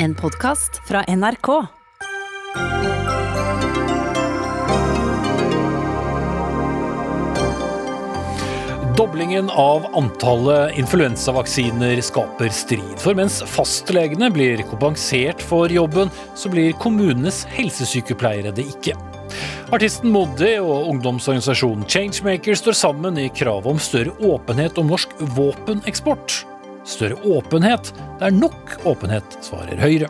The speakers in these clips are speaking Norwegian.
En podkast fra NRK. Doblingen av antallet influensavaksiner skaper strid. For mens fastlegene blir kompensert for jobben, så blir kommunenes helsesykepleiere det ikke. Artisten Moddi og ungdomsorganisasjonen Changemaker står sammen i kravet om større åpenhet om norsk våpeneksport. Større åpenhet? Det er nok åpenhet, svarer Høyre.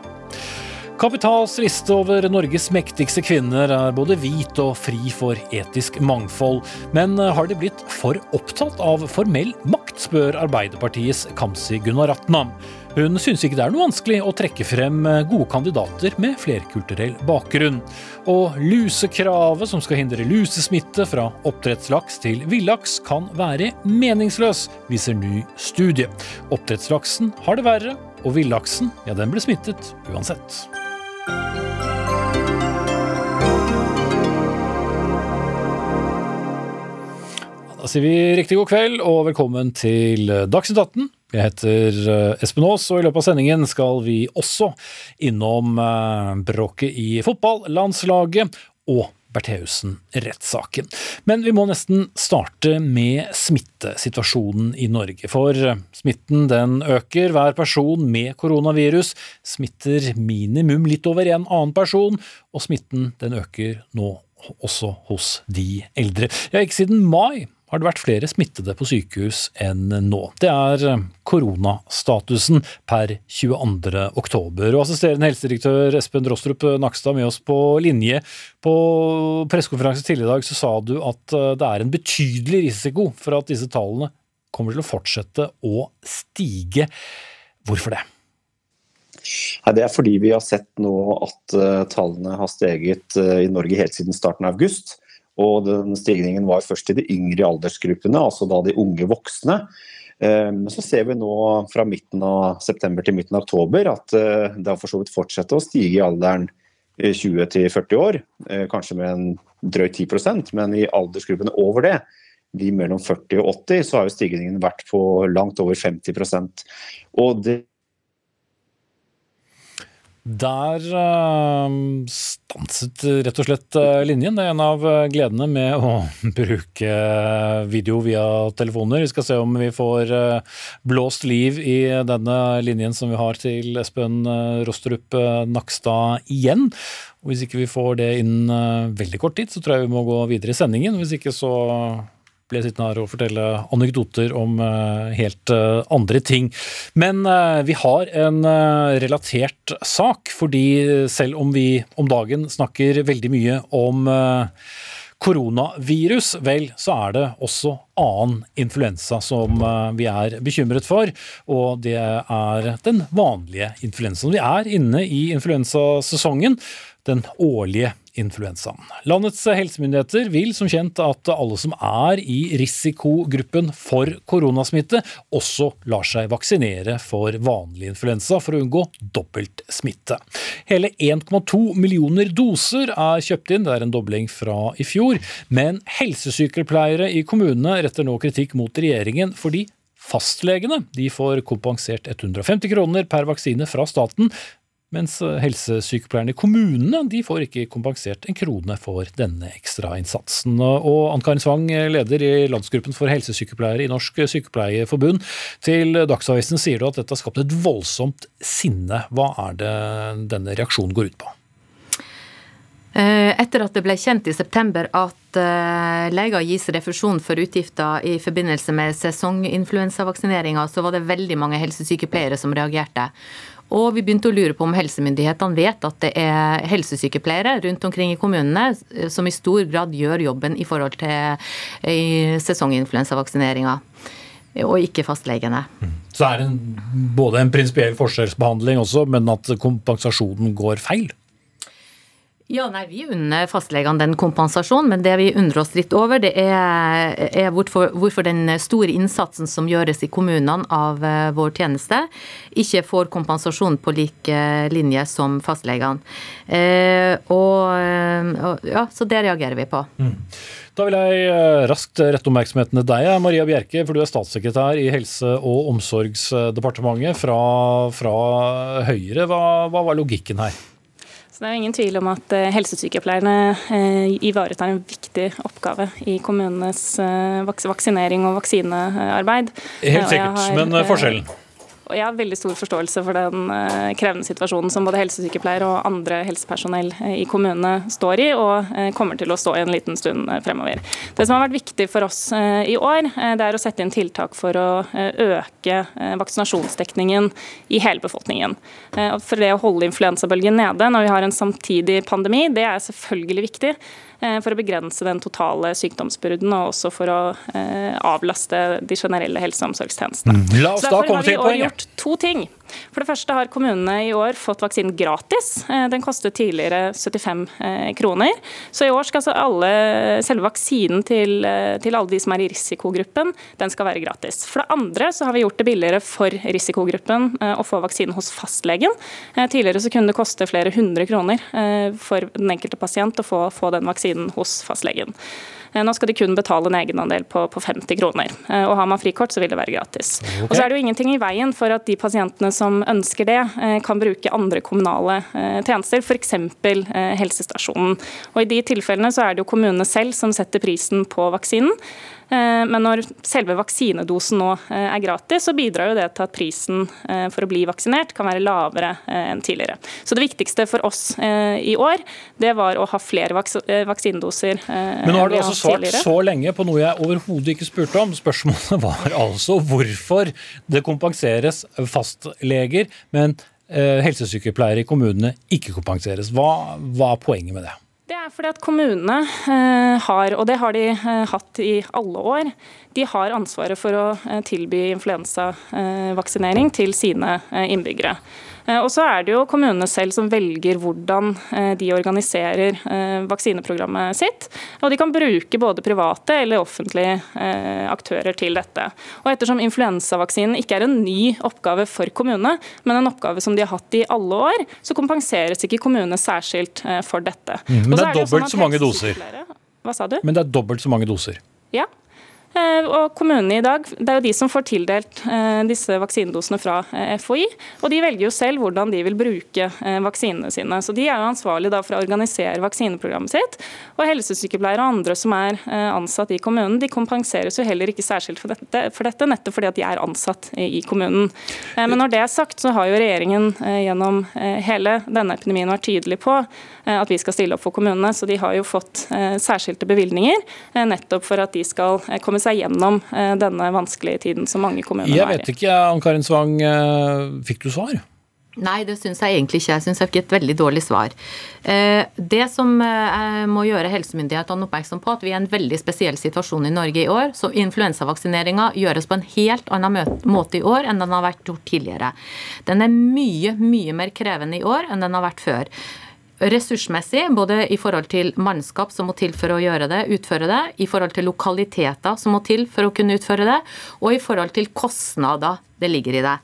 Kapitals liste over Norges mektigste kvinner er både hvit og fri for etisk mangfold. Men har de blitt for opptatt av formell makt, spør Arbeiderpartiets Kamzy Gunaratnam. Hun syns ikke det er noe vanskelig å trekke frem gode kandidater med flerkulturell bakgrunn. Og lusekravet som skal hindre lusesmitte fra oppdrettslaks til villaks, kan være meningsløs, viser ny studie. Oppdrettslaksen har det verre, og villaksen ja, den ble smittet uansett. Da sier vi riktig god kveld og velkommen til Dagsnytt 18. Jeg heter eh, Espen Aas, og i løpet av sendingen skal vi også innom eh, bråket i fotballandslaget og Bertheussen-rettssaken. Men vi må nesten starte med smittesituasjonen i Norge. For smitten den øker. Hver person med koronavirus smitter minimum litt over en annen person, og smitten den øker nå også hos de eldre. Ja, ikke siden mai har det vært flere smittede på sykehus enn nå. Det er koronastatusen per 22. oktober. Og assisterende helsedirektør Espen Drostrup Nakstad med oss på linje. På pressekonferanse tidligere i dag så sa du at det er en betydelig risiko for at disse tallene kommer til å fortsette å stige. Hvorfor det? Det er fordi vi har sett nå at tallene har steget i Norge helt siden starten av august. Og den stigningen var først i de yngre aldersgruppene, altså da de unge voksne. Men så ser vi nå fra midten av september til midten av oktober at eh, det har for så vidt fortsatt å stige i alderen 20 til 40 år, eh, kanskje med en drøyt 10 men i aldersgruppene over det, de mellom 40 og 80, så har jo stigningen vært på langt over 50 Og det der uh, stanset rett og slett uh, linjen. Det er en av uh, gledene med å bruke video via telefoner. Vi skal se om vi får blåst liv i denne linjen som vi har til Espen Rostrup Nakstad igjen. Og hvis ikke vi får det innen veldig kort tid, så tror jeg vi må gå videre i sendingen. Hvis ikke så blir sittende her og fortelle anekdoter om eh, helt eh, andre ting. Men eh, vi har en relatert sak, fordi selv om vi om dagen snakker veldig mye om koronavirus, vel, så er det også annen influensa som vi er bekymret for. Og det er den vanlige influensaen. Vi er inne i influensasesongen den årlige influensaen. Landets helsemyndigheter vil som kjent at alle som er i risikogruppen for koronasmitte, også lar seg vaksinere for vanlig influensa for å unngå dobbeltsmitte. Hele 1,2 millioner doser er kjøpt inn, det er en dobling fra i fjor. Men helsesykepleiere i kommunene retter nå kritikk mot regjeringen fordi Fastlegene de får kompensert 150 kroner per vaksine fra staten, mens eh, helsesykepleierne i kommunene de får ikke kompensert en krone for denne ekstrainnsatsen. Og Ann Karin Svang, leder i landsgruppen for helsesykepleiere i Norsk Sykepleierforbund. Til Dagsavisen sier du at dette har skapt et voldsomt sinne. Hva er det denne reaksjonen går ut på? Eh, etter at det ble kjent i september at eh, leger gis refusjon for utgifter i forbindelse med sesonginfluensavaksineringa, så var det veldig mange helsesykepleiere som reagerte. Og vi begynte å lure på om helsemyndighetene vet at det er helsesykepleiere rundt omkring i kommunene som i stor grad gjør jobben i forhold til sesonginfluensavaksineringa. Og ikke fastlegene. Mm. Så er det både en prinsipiell forskjellsbehandling også, men at kompensasjonen går feil? Ja, nei, Vi unner fastlegene den kompensasjonen, men det vi undrer oss litt over, det er, er hvorfor, hvorfor, den store innsatsen som gjøres i kommunene av uh, vår tjeneste, ikke får kompensasjon på lik uh, linje som fastlegene. Uh, og, ja, Så det reagerer vi på. Mm. Da vil jeg raskt rette oppmerksomheten til deg, Maria Bjerke, for du er statssekretær i Helse- og omsorgsdepartementet fra, fra Høyre. Hva, hva var logikken her? Så det er ingen tvil om at eh, helsesykepleierne eh, ivaretar en viktig oppgave i kommunenes eh, vaksinering og vaksinearbeid. Helt sikkert, men forskjellen? Og jeg har veldig stor forståelse for den eh, krevende situasjonen som både helsesykepleiere og andre helsepersonell eh, i kommunene står i, og eh, kommer til å stå i en liten stund fremover. Det som har vært viktig for oss i år, det er å sette inn tiltak for å øke vaksinasjonsdekningen i hele befolkningen. For det å holde influensabølgen nede når vi har en samtidig pandemi, det er selvfølgelig viktig. Eh, for å begrense den totale sykdomsbyrden og også for å eh, avlaste de generelle helse- og omsorgstjenestene. Mm. La oss da komme til poenget. Derfor har vi i år gjort to ting. For det første har kommunene i år fått vaksinen gratis. Eh, den kostet tidligere 75 kroner. Så i år skal altså alle, selve vaksinen til, til, alle de som er i risikogruppen, den skal være gratis. For det andre så har vi gjort det billigere for risikogruppen å få vaksinen hos fastlegen. Tidligere så kunne det koste flere hundre kroner for den enkelte pasient å få, få den vaksinen hos fastlegen. Eh, nå skal de kun betale en egenandel på, på 50 kroner. Eh, og Har man frikort, så vil det være gratis. Okay. Og så er det jo ingenting i veien for at de pasientene som ønsker det, eh, kan bruke andre kommunale tjenester, f.eks. helsestasjonen. Og I de tilfellene så er det jo kommunene selv som setter prisen på vaksinen. Eh, men når selve vaksinedosen nå eh, er gratis, så bidrar jo det til at prisen eh, for å bli vaksinert kan være lavere enn tidligere. Så det viktigste for oss i år, det var å ha flere vaks vaksinedoser. Men nå har du altså svart så lenge på noe jeg overhodet ikke spurte om. Spørsmålet var altså hvorfor det kompenseres fastleger, men helsesykepleiere i kommunene ikke kompenseres. Hva, hva er poenget med det? Det er fordi at kommunene eh, har, og det har de eh, hatt i alle år, de har ansvaret for å eh, tilby influensavaksinering til sine innbyggere. Eh, og så er det jo kommunene selv som velger hvordan eh, de organiserer eh, vaksineprogrammet sitt. Og de kan bruke både private eller offentlige aktører til dette. Og ettersom influensavaksinen ikke er en ny oppgave for kommunene, men en oppgave som de har hatt i alle år, så kompenseres ikke kommunene særskilt for dette. Mm, men det er, er dobbelt sånn så mange doser. Hva sa du? Men det er dobbelt så mange doser. Ja, og kommunene i dag, Det er jo de som får tildelt eh, disse vaksinedosene fra eh, FHI. og De velger jo selv hvordan de vil bruke vaksinene sine. Så De er jo ansvarlige for å organisere vaksineprogrammet sitt. og Helsesykepleiere og andre som er ansatt i kommunen, de kompenseres jo heller ikke særskilt for dette, for dette nettopp fordi at de er ansatt i kommunen. Men når det er sagt, så har jo regjeringen gjennom hele denne epidemien vært tydelig på at vi skal stille opp for kommunene. Så de har jo fått særskilte bevilgninger nettopp for at de skal komme komme seg gjennom eh, denne vanskelige tiden som mange kommuner er i. Jeg vet ikke, Ann Karin Svang, eh, fikk du svar? Nei, det syns jeg egentlig ikke. Jeg syns jeg fikk et veldig dårlig svar. Eh, det som jeg må gjøre helsemyndighetene oppmerksom på, at vi er i en veldig spesiell situasjon i Norge i år. Så influensavaksineringa gjøres på en helt annen måte i år enn den har vært gjort tidligere. Den er mye, mye mer krevende i år enn den har vært før ressursmessig, både i forhold til mannskap som må til for å gjøre det, utføre det, i forhold til lokaliteter som må til for å kunne utføre det, og i forhold til kostnader det ligger i det.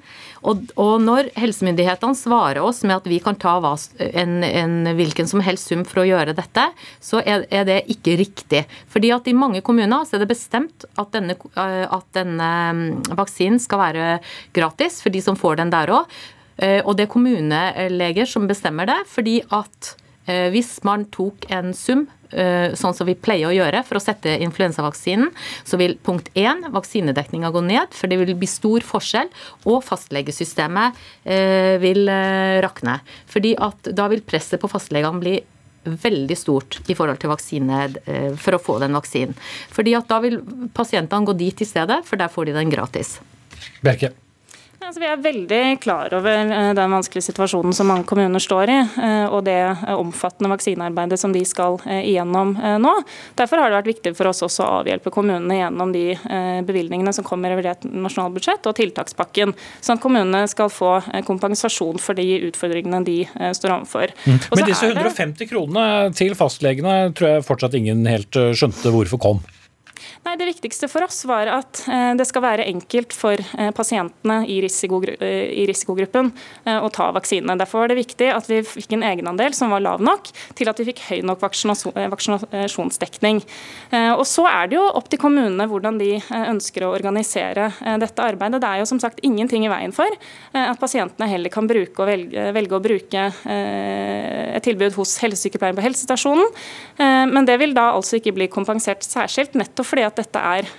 Og, og når helsemyndighetene svarer oss med at vi kan ta en, en, hvilken som helst sum for å gjøre dette, så er, er, det ikke riktig. Fordi at i mange kommuner så er det bestemt at denne, at denne mm, vaksinen skal være gratis for de som får den der òg. Eh, og det er kommuneleger som bestemmer det, fordi at eh, hvis man tok en sum, eh, sånn som vi pleier å gjøre for å sette influensavaksinen, så vil punkt 1 vaksinedekninga gå ned, for det vil bli stor forskjell, og fastlegesystemet vil rakne. Fordi at da vil presset på fastlegene bli veldig stort i forhold til vaksine for å få den vaksinen. Fordi at da vil pasientene gå dit i stedet, for der får de den gratis. Berke. Altså, vi er veldig klar over eh, den vanskelige situasjonen som mange kommuner står i, eh, og det omfattende vaksinearbeidet som de skal eh, igjennom nå. Derfor har det vært viktig for oss også å avhjelpe kommunene gjennom de bevilgningene som kommer i revidert nasjonalbudsjett og tiltakspakken, sånn at kommunene skal få kompensasjon for de utfordringene de står overfor. Mm. Men disse 150 kronene til fastlegene tror jeg fortsatt ingen helt skjønte hvorfor kom? Nei, Det viktigste for oss var at eh, det skal være enkelt for eh, pasientene i, risikogru eh, i risikogruppen å ta vaksinene. Derfor var det viktig at vi fikk en egenandel som var lav nok til at vi fikk høy nok vaksinasjonsdekning. Og Så er det jo opp til kommunene hvordan de ønsker å organisere dette arbeidet. Det er jo som sagt ingenting i veien for at pasientene heller kan bruke og velge, velge å bruke et tilbud hos helsesykepleieren på helsestasjonen, men det vil da altså ikke bli kompensert særskilt, nettopp fordi at at dette er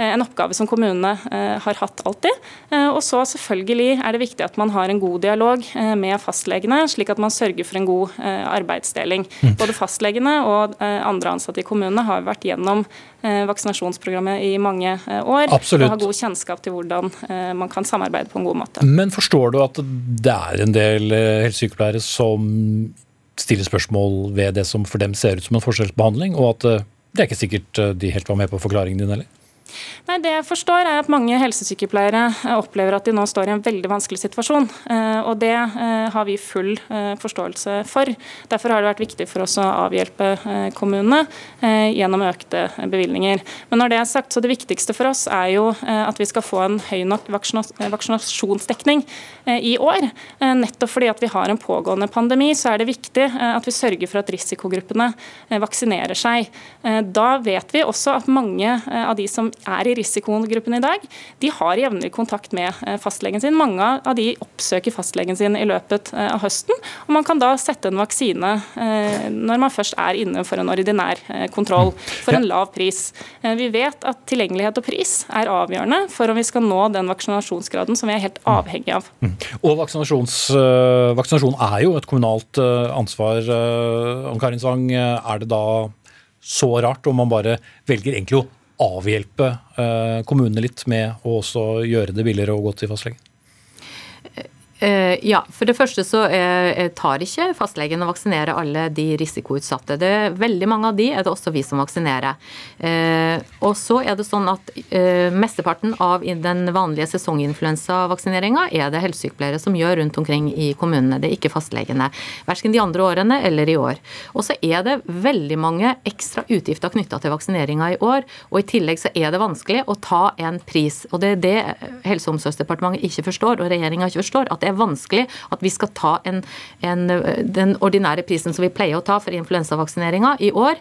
eh, en oppgave som kommunene eh, har hatt alltid. Eh, og så selvfølgelig er det viktig at man har en god dialog med fastlegene, slik at man sørger for en god arbeidsdeling. Mm. Både fastlegene og andre ansatte i kommunene har vært gjennom vaksinasjonsprogrammet i mange år Absolutt. og har god kjennskap til hvordan man kan samarbeide på en god måte. Men forstår du at det er en del helsesykepleiere som stiller spørsmål ved det som for dem ser ut som en forskjellsbehandling, og at det er ikke sikkert eh, de helt var med på forklaringen din heller? Nei, Det jeg forstår er at mange helsesykepleiere eh, opplever at de nå står i en veldig vanskelig situasjon. Eh, og Det har vi full forståelse for. Derfor har det vært viktig for oss å avhjelpe kommunene gjennom økte bevilgninger. Men når det er sagt, så det viktigste for oss er jo at vi skal få en høy nok vaksinasjonsdekning i år. Nettopp fordi at vi har en pågående pandemi, så er det viktig at vi sørger for at risikogruppene vaksinerer seg. Da vet vi også at mange av de som er i risikogruppen i dag, de har jevnlig kontakt med eh, fastlegen sin. Mange av de oppsøker fastlegen sin i løpet eh, av høsten. og Man kan da sette en vaksine eh, når man først er inne for en ordinær kontroll, for en lav pris. Vi vet at tilgjengelighet og pris er avgjørende for om vi skal nå den vaksinasjonsgraden som vi er helt avhengig av. Mm. Og vaksinasjon er jo et kommunalt ansvar. Ann Karin Svang, er det da så rart om man bare velger egentlig å avhjelpe eh, kommunene litt med å også gjøre det billigere å gå til fastlegen? Eh, ja, for det første så eh, tar ikke fastlegen å vaksinere alle de risikoutsatte. Det er Veldig mange av de er det også vi som vaksinerer. Eh, og så er det sånn at mesteparten av den vanlige sesonginfluensavaksineringa er det helsesykepleiere som gjør rundt omkring i kommunene. Det er ikke fastlegene. Verken de andre årene eller i år. Og så er det veldig mange ekstra utgifter knytta til vaksineringa i år. Og i tillegg så er det vanskelig å ta en pris. Og det er det Helse- og omsorgsdepartementet ikke forstår, og regjeringa ikke forstår. at det er vanskelig at vi skal ta en, en, den ordinære prisen som vi pleier å ta for influensavaksineringa i år,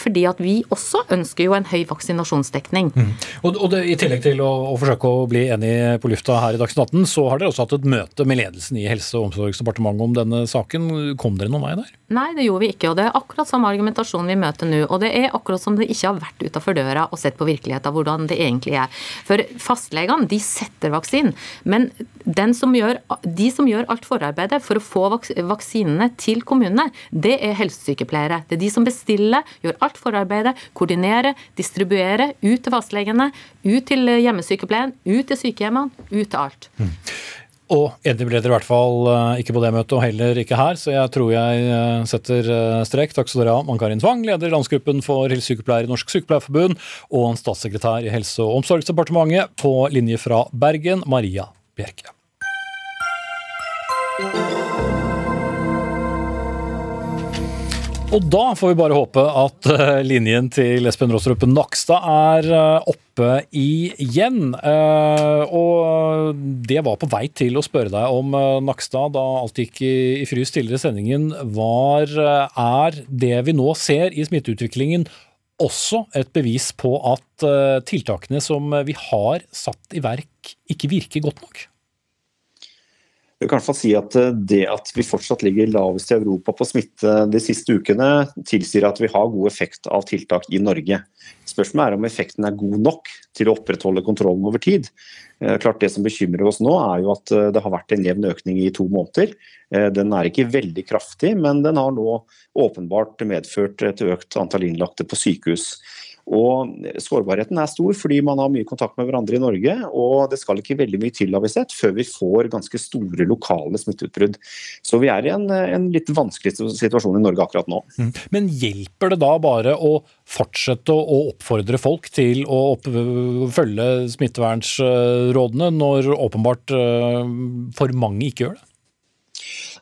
fordi at vi også ønsker jo en høy vaksinasjonsdekning. Mm. Og, og det, I tillegg til å, å, forsøke å bli enig på lufta her i Dagsnytt 18, så har dere også hatt et møte med ledelsen i Helse- og omsorgsdepartementet om denne saken. Kom dere noen vei der? Nei, det gjorde vi ikke. og Det er akkurat samme argumentasjon vi møter nå. Og det er akkurat som det ikke har vært utafor døra og sett på virkeligheten hvordan det egentlig er. For fastlegene de setter vaksinen, men som gjør, de som gjør alt forarbeidet for å få vaksinene til kommunene, det er helsesykepleiere. Det er de som bestiller, gjør gjør alt forarbeidet, koordinere, distribuere ut til fastlegene, ut til hjemmesykepleien, ut til sykehjemmene, ut til alt. Mm. Og enig ble dere i hvert fall eh, ikke på det møtet, og heller ikke her, så jeg tror jeg eh, setter eh, strek. Takk skal dere ha, Mann-Karin Tvang, leder i landsgruppen for helsesykepleiere i Norsk Sykepleierforbund, og en statssekretær i Helse- og omsorgsdepartementet på linje fra Bergen, Maria Bjerke. Og da får vi bare håpe at eh, linjen til Espen Rostrup Nakstad er eh, oppe igjen. Eh, og det var på vei til å spørre deg om, Nakstad, da alt gikk i frys tidligere i sendingen, var er det vi nå ser i smitteutviklingen også et bevis på at tiltakene som vi har satt i verk, ikke virker godt nok? Jeg kan i hvert fall si at eh, Det at vi fortsatt ligger lavest i Europa på smitte de siste ukene, tilsier at vi har god effekt av tiltak i Norge. Spørsmålet er om effekten er god nok til å opprettholde kontrollen over tid. Eh, klart Det som bekymrer oss nå, er jo at eh, det har vært en jevn økning i to måneder. Den er ikke veldig kraftig, men den har nå åpenbart medført et økt antall innlagte på sykehus. Og Sårbarheten er stor fordi man har mye kontakt med hverandre i Norge. Og det skal ikke veldig mye til har vi sett, før vi får ganske store lokale smitteutbrudd. Så vi er i en, en litt vanskelig situasjon i Norge akkurat nå. Mm. Men hjelper det da bare å fortsette å oppfordre folk til å opp følge smittevernsrådene, når åpenbart eh, for mange ikke gjør det?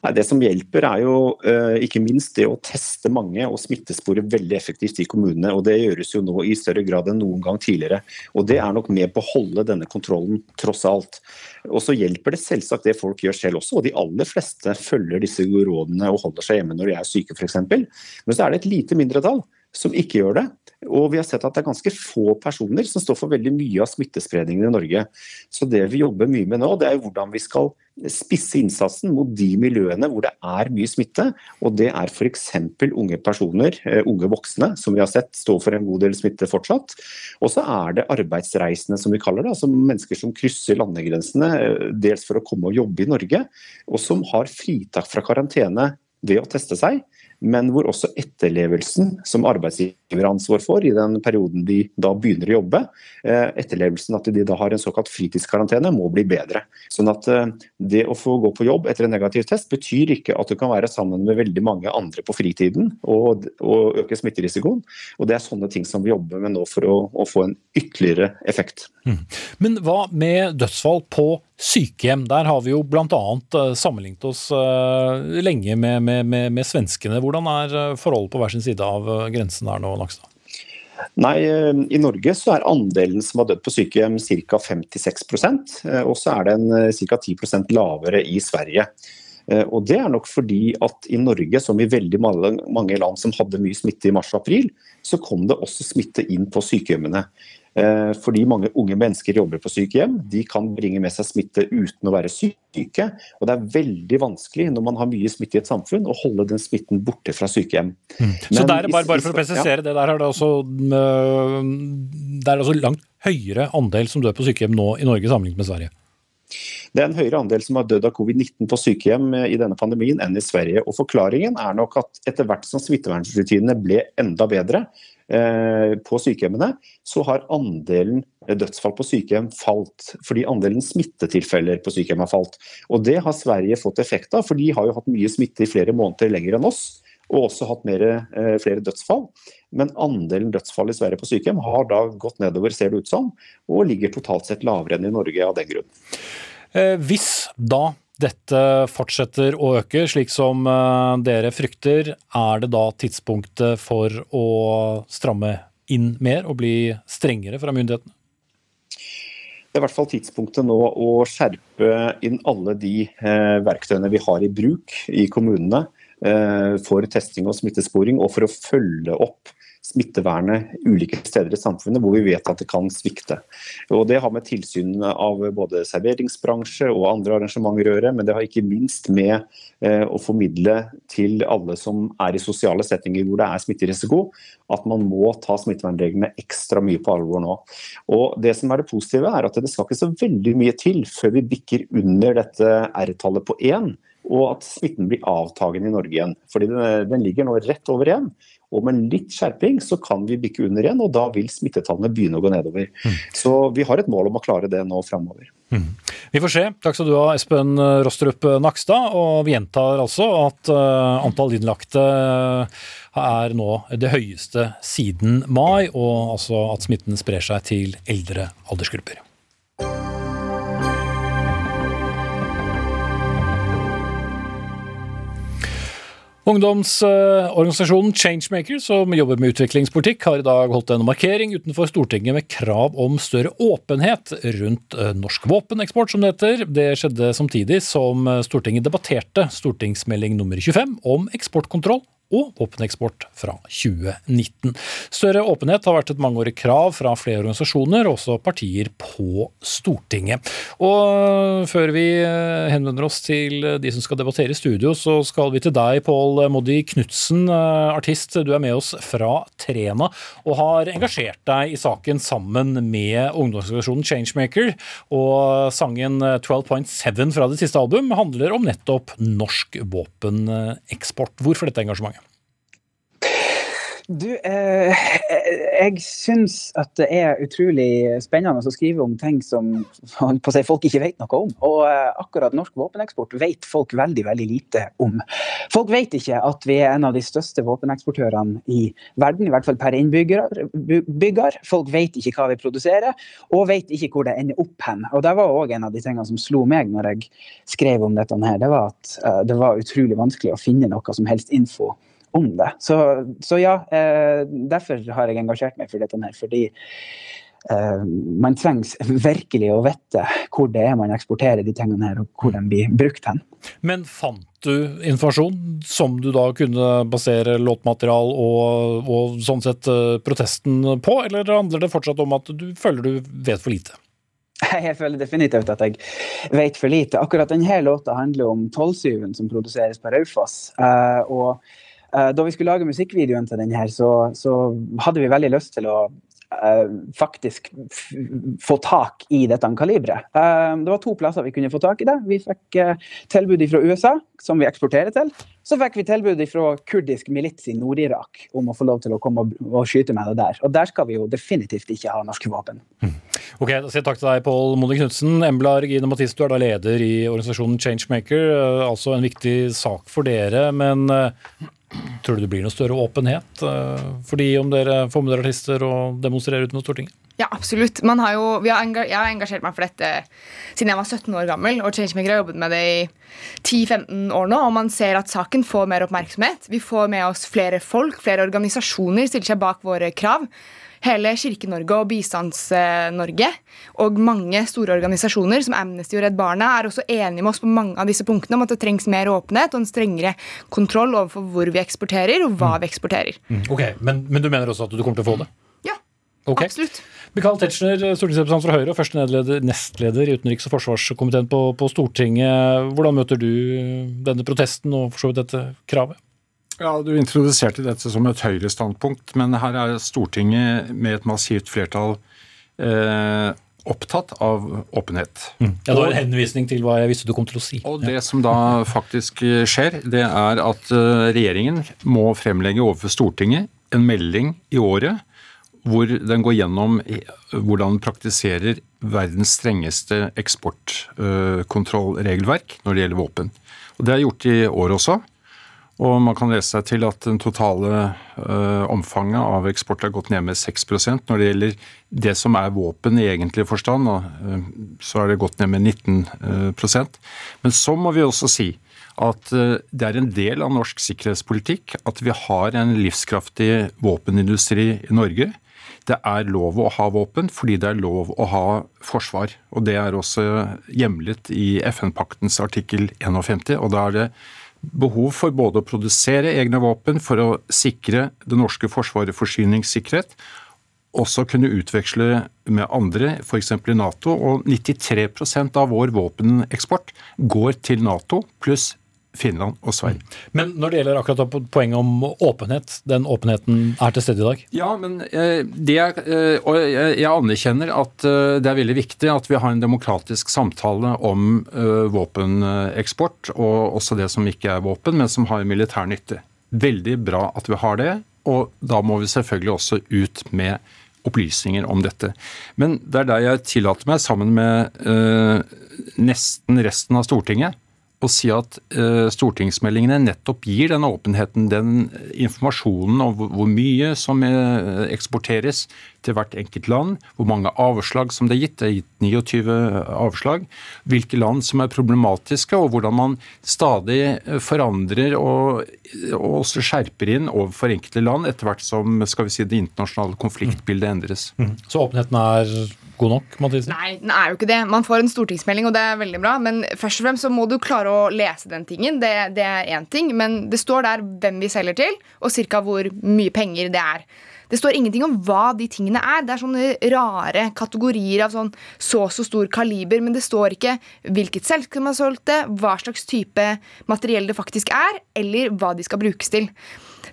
Nei, Det som hjelper er jo uh, ikke minst det å teste mange og smittespore veldig effektivt i kommunene. og Det gjøres jo nå i større grad enn noen gang tidligere. og Det er nok med på å holde denne kontrollen, tross alt. Og så hjelper det selvsagt det folk gjør selv også, og de aller fleste følger disse rådene og holder seg hjemme når de er syke f.eks. Men så er det et lite mindretall som ikke gjør det. Og vi har sett at det er ganske få personer som står for veldig mye av smittespredningen i Norge. Så det vi jobber mye med nå, det er hvordan vi skal spisse innsatsen mot de miljøene hvor det er mye smitte. Og det er f.eks. unge personer, eh, unge voksne, som vi har sett står for en god del smitte fortsatt. Og så er det arbeidsreisende, som vi kaller det. Altså mennesker som krysser landegrensene, eh, dels for å komme og jobbe i Norge, og som har fritak fra karantene ved å teste seg men hvor også etterlevelsen som arbeidsgiver har ansvar for i den perioden de da begynner å jobbe, eh, etterlevelsen at de da har en såkalt fritidskarantene, må bli bedre. Sånn at eh, det å få gå på jobb etter en negativ test betyr ikke at du kan være sammen med veldig mange andre på fritiden og, og øke smitterisikoen. Og det er sånne ting som vi jobber med nå for å, å få en ytterligere effekt. Mm. Men hva med dødsfall på sykehjem? Der har vi jo bl.a. Eh, sammenlignet oss lenge med, med, med, med svenskene. Hvordan er eh, forholdet på hver sin side av eh, grensen der nå, Nakstad? Nei, eh, I Norge så er andelen som har dødd på sykehjem ca. 56 og så er den ca. 10% lavere i Sverige. Og Det er nok fordi at i Norge, som i veldig mange land som hadde mye smitte i mars og april, så kom det også smitte inn på sykehjemmene. Eh, fordi mange unge mennesker jobber på sykehjem. De kan bringe med seg smitte uten å være syke. Og det er veldig vanskelig når man har mye smitte i et samfunn, å holde den smitten borte fra sykehjem. Mm. Så der, bare, bare, for å presisere, ja. det der er det også, det er også langt høyere andel som dør på sykehjem nå i Norge sammenlignet med Sverige? Det er en høyere andel som har dødd av covid-19 på sykehjem eh, i denne pandemien enn i Sverige. og Forklaringen er nok at etter hvert som smittevernrutinene ble enda bedre, Eh, på sykehjemmene, så har andelen dødsfall på sykehjem falt. Fordi andelen smittetilfeller på sykehjem har falt. Og Det har Sverige fått effekt av, for de har jo hatt mye smitte i flere måneder lenger enn oss. Og også hatt mer, eh, flere dødsfall. Men andelen dødsfall i Sverige på sykehjem har da gått nedover, ser det ut som, og ligger totalt sett lavere enn i Norge av den grunn. Eh, hvis da dette fortsetter å øke, slik som eh, dere frykter, er det da tidspunktet for å stramme inn mer og bli strengere fra myndighetene? Det er i hvert fall tidspunktet nå å skjerpe inn alle de eh, verktøyene vi har i bruk i kommunene eh, for testing og smittesporing, og for å følge opp smittevernet ulike steder i samfunnet hvor vi vet at det kan svikte. Og Det har med tilsyn av både serveringsbransje og andre arrangementer å gjøre, men det har ikke minst med eh, å formidle til alle som er i sosiale settinger hvor det er smitterisiko, at man må ta smittevernreglene ekstra mye på alvor nå. Og Det som er det positive, er at det skal ikke så veldig mye til før vi bikker under dette R-tallet på én og at smitten blir avtagende i Norge igjen. Fordi den, den ligger nå rett over igjen. Og med litt skjerping så kan vi bikke under igjen, og da vil smittetallene begynne å gå nedover. Mm. Så vi har et mål om å klare det nå framover. Mm. Vi får se. Takk skal du ha, Espen Rostrup Nakstad. Og vi gjentar altså at uh, antall innlagte er nå det høyeste siden mai, og altså at smitten sprer seg til eldre aldersgrupper. Ungdomsorganisasjonen Changemaker, som jobber med utviklingspolitikk, har i dag holdt en markering utenfor Stortinget med krav om større åpenhet rundt eh, norsk våpeneksport, som det heter. Det skjedde samtidig som Stortinget debatterte stortingsmelding nummer 25 om eksportkontroll og våpeneksport fra 2019. Større åpenhet har vært et mangeårig krav fra flere organisasjoner, også partier på Stortinget. Og før vi eh, henvender oss til de som skal debattere i studio, så skal vi til deg, Pål Moddi Knutsen, eh, artist. Du er med oss fra Trena og har engasjert deg i saken sammen med ungdomsorganisasjonen Changemaker. Og sangen 12.7 fra det siste album handler om nettopp norsk våpeneksport. Hvorfor dette engasjementet? Du, eh, jeg syns at det er utrolig spennende å skrive om ting som si, folk ikke vet noe om. Og eh, akkurat norsk våpeneksport vet folk veldig veldig lite om. Folk vet ikke at vi er en av de største våpeneksportørene i verden, i hvert fall per innbygger. Folk vet ikke hva vi produserer, og vet ikke hvor det ender opp hen. Og Det var òg en av de tingene som slo meg når jeg skrev om dette. her, Det var at eh, det var utrolig vanskelig å finne noe som helst info om det. Så, så ja, eh, derfor har jeg engasjert meg for dette her. Fordi eh, man trengs virkelig å vite hvor det er man eksporterer de tingene her, og hvor de blir brukt hen. Men fant du informasjon som du da kunne basere låtmaterial og, og sånn sett eh, protesten på, eller handler det fortsatt om at du føler du vet for lite? Jeg føler definitivt at jeg vet for lite. Akkurat denne låta handler om Tollsyven som produseres på Raufoss. Uh, og Eh, da vi skulle lage musikkvideoen til den her, så, så hadde vi veldig lyst til å Uh, faktisk få tak i dette kaliberet. Uh, det var to plasser vi kunne få tak i det. Vi fikk uh, tilbud fra USA, som vi eksporterer til. Så fikk vi tilbud fra kurdisk milits i Nord-Irak om å få lov til å komme og, og, skyte med det der. Og der skal vi jo definitivt ikke ha norske våpen. Mm. Ok, da sier jeg Takk til deg, Pål Moni Knutsen. Embla Regine Mathis, du er da leder i organisasjonen Changemaker. Altså en viktig sak for dere. men Tror du det blir noe større åpenhet for de om dere får med dere artister og demonstrerer utenfor Stortinget? Ja, absolutt. Har jo, har jeg har engasjert meg for dette siden jeg var 17 år gammel. Og Changemaker har jobbet med det i 10-15 år nå. Og man ser at saken får mer oppmerksomhet. Vi får med oss flere folk, flere organisasjoner stiller seg bak våre krav hele Kirke-Norge og Bistands-Norge og mange store organisasjoner som Amnesty og Redd Barna er også enige med oss på mange av disse punktene om at det trengs mer åpenhet og en strengere kontroll overfor hvor vi eksporterer og hva mm. vi eksporterer. Mm. Ok, men, men, du mener også at du kommer til å få det? Ja, okay. absolutt. Michael Tetzschner, stortingsrepresentant fra Høyre og første nestleder i utenriks- og forsvarskomiteen på, på Stortinget. Hvordan møter du denne protesten og for så vidt dette kravet? Ja, Du introduserte dette som et Høyre-standpunkt, men her er Stortinget med et massivt flertall eh, opptatt av åpenhet. Mm. Ja, Det var en henvisning til hva jeg visste du kom til å si. Og Det som da faktisk skjer, det er at eh, regjeringen må fremlegge overfor Stortinget en melding i året hvor den går gjennom hvordan den praktiserer verdens strengeste eksportkontrollregelverk når det gjelder våpen. Og Det er gjort i år også. Og man kan lese seg til at den totale uh, omfanget av eksport har gått ned med 6% Når det gjelder det som er våpen i egentlig forstand, uh, så har det gått ned med 19 uh, Men så må vi også si at det er en del av norsk sikkerhetspolitikk at vi har en livskraftig våpenindustri i Norge. Det er lov å ha våpen fordi det er lov å ha forsvar. Og det er også hjemlet i FN-paktens artikkel 51. og da er det behov for både å produsere egne våpen for å sikre det norske forsvaret forsyningssikkerhet, også kunne utveksle med andre, f.eks. i Nato. Og 93% av vår våpeneksport går til Nato, pluss Finland og Sverige. Men når det gjelder akkurat poenget om åpenhet, den åpenheten er til stede i dag? Ja, men eh, det er, eh, og jeg anerkjenner at eh, det er veldig viktig at vi har en demokratisk samtale om våpeneksport, og også det som ikke er våpen, men som har militær nytte. Veldig bra at vi har det, og da må vi selvfølgelig også ut med opplysninger om dette. Men det er der jeg tillater meg, sammen med nesten resten av Stortinget, å si at uh, stortingsmeldingene nettopp gir den åpenheten, den informasjonen om hvor, mye som uh, eksporteres til hvert enkelt land, hvor mange avslag som det er gitt. Det er gitt 29 avslag. Hvilke land som er problematiske, og hvordan man stadig forandrer og, og også skjerper inn overfor enkelte land etter hvert som skal vi si, det internasjonale konfliktbildet endres. Mm. Så åpenheten er god nok? Mathisen? Nei, den er jo ikke det. Man får en stortingsmelding, og det er veldig bra. Men først og fremst så må du klare å lese den tingen. Det, det er én ting. Men det står der hvem vi selger til, og ca. hvor mye penger det er. Det står ingenting om hva de tingene er. Det er sånne rare kategorier av sånn så så stor kaliber, men det står ikke hvilket selskap som har solgt det, hva slags type materiell det faktisk er, eller hva de skal brukes til.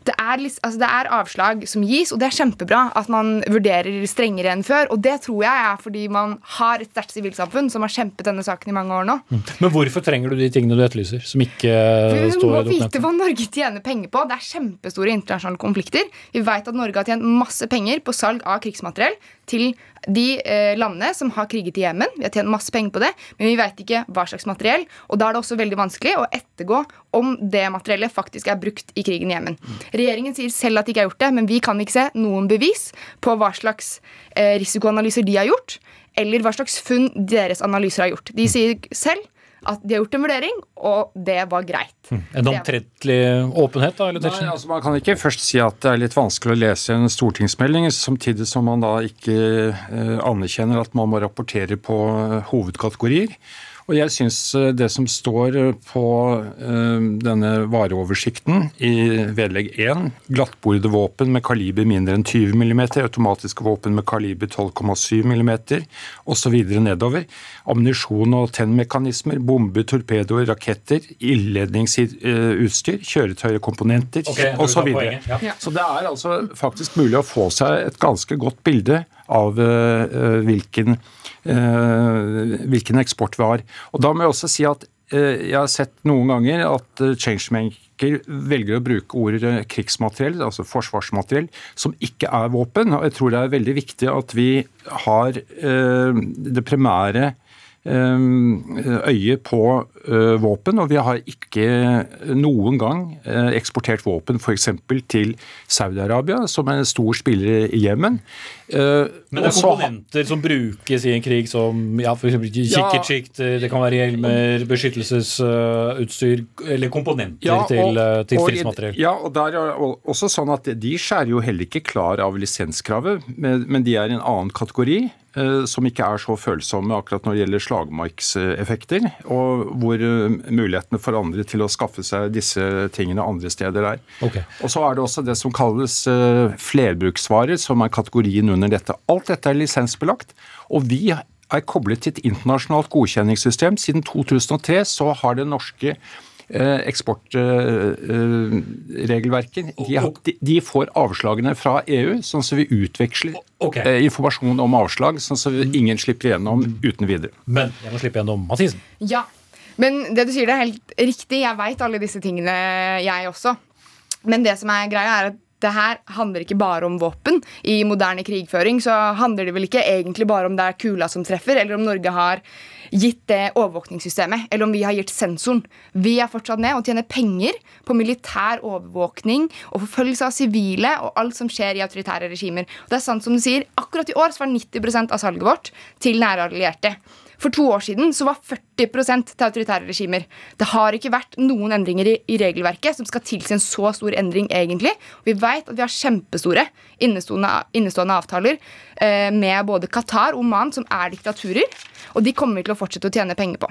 Det er, altså det er, avslag som gis, og det er kjempebra at man vurderer strengere enn før. Og det tror jeg er fordi man har et sterkt sivilsamfunn som har kjempet denne saken i mange år nå. Mm. Men hvorfor trenger du de tingene du etterlyser, som ikke står i dokumentet? Vi må vite hva Norge tjener penger på. Det er kjempestore internasjonale konflikter. Vi vet at Norge har tjent masse penger på salg av krigsmateriell til de eh, landene som har kriget i Jemen. Vi har tjent masse penger på det, men vi vet ikke hva slags materiell. Og da er det også veldig vanskelig å ettergå om det materiellet faktisk er brukt i krigen i Jemen. Regjeringen sier selv at de ikke har gjort det, men vi kan ikke se noen bevis på hva slags eh, risikoanalyser de har gjort, eller hva slags funn deres analyser har gjort. De sier selv at de har gjort en vurdering, og det var greit. Mm. En omtrentlig åpenhet, da? eller Nei, altså Man kan ikke først si at det er litt vanskelig å lese en stortingsmelding, samtidig som man da ikke eh, anerkjenner at man må rapportere på eh, hovedkategorier. Og jeg syns eh, det som står eh, på eh, denne vareoversikten i vedlegg 1, glattbordede våpen med kaliber mindre enn 20 mm, automatiske våpen med kaliber 12,7 mm osv. nedover, ammunisjon og tennmekanismer, bomber, torpedoer, raketter, ildledningsutstyr, kjøretøyer, komponenter okay, osv. Så, ja. så det er altså faktisk mulig å få seg et ganske godt bilde av hvilken Eh, hvilken eksport vi har. Og Da må jeg også si at eh, jeg har sett noen ganger at eh, changemaker velger å bruke ordet krigsmateriell, altså forsvarsmateriell, som ikke er våpen. Og jeg tror det er veldig viktig at vi har det primære øyet på våpen, og vi har ikke noen gang eksportert våpen f.eks. til Saudi-Arabia, som er en stor spiller i Jemen. Men det er komponenter som brukes i en krig som ja, f.eks. kikkertsikter, det kan være hjelmer, beskyttelsesutstyr eller komponenter ja, og, til, til stridsmateriell. Ja, og der er også sånn at de skjærer jo heller ikke klar av lisenskravet, men, de er i en annen kategori. Eh, som ikke er så følsomme akkurat når det gjelder slagmarkseffekter, og hvor eh, mulighetene for andre til å skaffe seg disse tingene andre steder er. Okay. Og så er det også det som kalles eh, flerbruksvarer, som er kategorien under dette. Alt dette er lisensbelagt, og vi er koblet til et internasjonalt godkjenningssystem. Siden 2003 så har det norske Eh, eksportregelverket. De, de, får avslagene fra EU, sånn som vi utveksler okay. Eh, informasjon om avslag, sånn som ingen slipper igjennom uten videre. Men jeg må slippe gjennom Mathisen. Ja, men det du sier det er helt riktig. Jeg veit alle disse tingene, jeg også. Men det som er greia, er at det her handler ikke bare om våpen. I moderne krigføring så handler det vel ikke egentlig bare om det er kula som treffer, eller om Norge har gitt det overvåkningssystemet, eller om vi har gitt sensoren. Vi er fortsatt med og tjener penger på militær overvåkning og forfølgelse av sivile og alt som skjer i autoritære regimer. Og det er sant som du sier, Akkurat i år så var 90 av salget vårt til nære allierte. For to år siden så var 40 til autoritære regimer. Det har ikke vært noen endringer i, i regelverket som skal tilsi en så stor endring, egentlig. Vi vet at vi har kjempestore innestående, innestående avtaler eh, med både Qatar og Oman, som er diktaturer. Og de kommer vi til å fortsette å tjene penger på.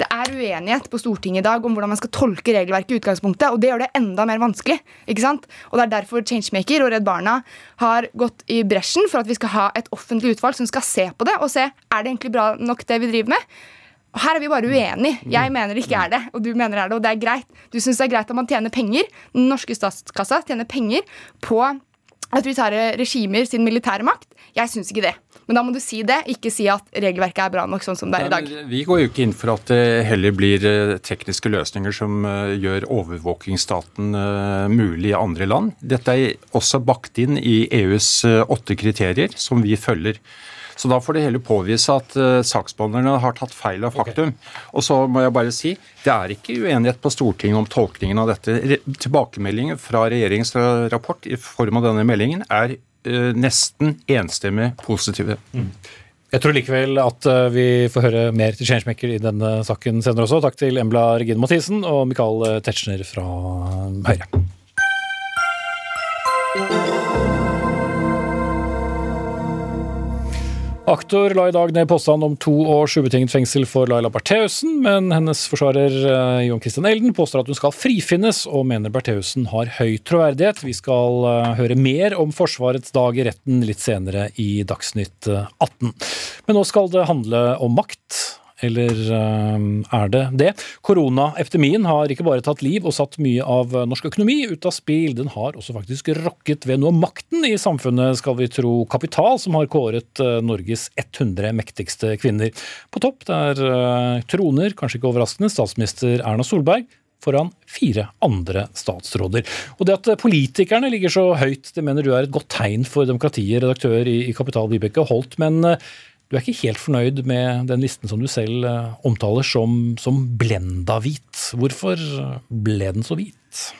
Det er uenighet på Stortinget i dag om hvordan man skal tolke regelverket i utgangspunktet, og det gjør det enda mer vanskelig. ikke sant? Og Det er derfor Changemaker og Redd Barna har gått i bresjen for at vi skal ha et offentlig utvalg som skal se på det og se er det egentlig bra nok det vi driver med. Og Her er vi bare uenige. Jeg mener det ikke er det, og du mener det er det. Og det er greit. Du syns det er greit at man tjener penger. Den norske statskassa tjener penger på autoritære regimer sin militære makt. Jeg syns ikke det. Men da må du si det, ikke si at regelverket er bra nok sånn som det er i dag. vi går jo ikke inn for at det heller blir eh, tekniske løsninger som eh, gjør overvåkingsstaten eh, mulig i andre land. Dette er også bakt inn i EUs åtte kriterier, som vi følger. Så da får det heller påvise at uh, saksbehandlerne har tatt feil av faktum. Okay. Og så må jeg bare si, det er ikke uenighet på Stortinget om tolkningen av dette. Re tilbakemeldingen fra regjeringens rapport i form av denne meldingen er nesten enstemmig positive. Mm. Jeg tror likevel at uh, vi får høre mer til Changemaker i denne saken senere også. Takk til Embla Regine Mathisen og Michael Tetzschner fra Høyre. Aktor la i dag ned påstand om to års ubetinget fengsel for Laila Bertheussen, men hennes forsvarer John Jon Christian Elden påstår at hun skal frifinnes, og mener Bertheussen har høy troverdighet. Vi skal eh, høre mer om Forsvarets dag i retten litt senere i Dagsnytt 18. Eh, men nå skal det handle om makt eller eh, er det det? Koronaepidemien har ikke bare tatt liv og satt mye av norsk økonomi ut av spill, den har også faktisk rokket ved noe av makten i samfunnet, skal vi tro Kapital, som har kåret eh, Norges 100 mektigste kvinner. På topp der troner, kanskje ikke overraskende, statsminister Erna Solberg foran fire andre statsråder. Og Det at politikerne ligger så høyt, det mener du er et godt tegn for demokratiet, redaktør i Kapital Vibeke Holt. Men eh, du er ikke helt fornøyd med den listen som du selv eh, omtaler som, som blenda hvit. Hvorfor ble den så hvit?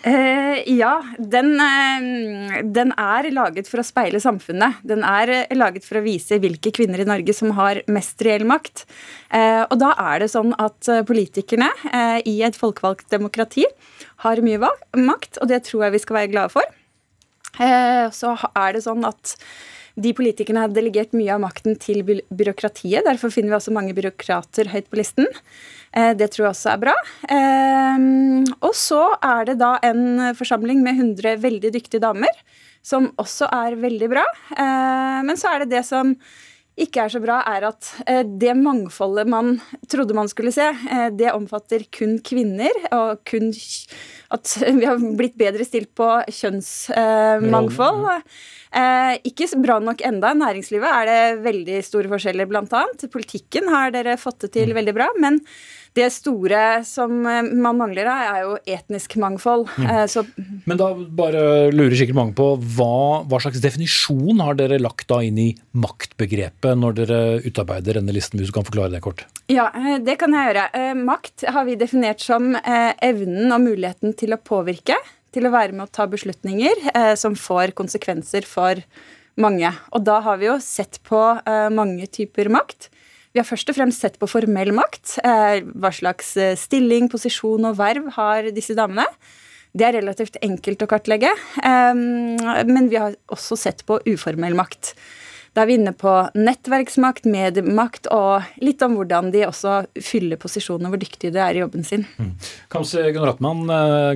Eh, ja, den, eh, den, er laget for å speile samfunnet. Den er eh, laget for å vise hvilke kvinner i Norge som har mest reell makt. Eh, og da er det sånn at politikerne eh, i et folkevalgt demokrati har mye makt, og det tror jeg vi skal være glade for. så er det sånn at de politikerne har delegert mye av makten til byråkratiet. Derfor finner vi også mange byråkrater høyt på listen. Eh, det tror jeg også er bra. Eh, og så er det da en forsamling med 100 veldig dyktige damer, som også er veldig bra. Eh, men så er det det som ikke er så bra, er at det mangfoldet man trodde man skulle se, det omfatter kun kvinner, og kun at vi har blitt bedre stilt på kjønnsmangfold. ikke bra nok enda. I næringslivet er det veldig store forskjeller, annet. Politikken har dere fått det til mm. veldig bra. men det store som eh, man mangler er jo etnisk mangfold. Mm. Eh, så Men da bare lurer sikkert mange på hva, hva, slags definisjon har dere lagt da inn i maktbegrepet når dere utarbeider denne listen, hvis du kan forklare det kort? Ja, eh, det kan jeg gjøre. Makt har vi definert som evnen og muligheten til å påvirke, til å være med å ta beslutninger som får konsekvenser for mange. Og da har vi jo sett på mange typer makt. Vi har først og fremst sett på formell makt. Eh, hva slags eh, stilling, posisjon og verv har disse damene? Det er relativt enkelt å kartlegge. Eh, men vi har også sett på uformell makt. Da er vi inne på nettverksmakt, mediemakt og litt om hvordan de også fyller posisjonen hvor dyktige de er i jobben sin. Mm. Kamzy Gunratman,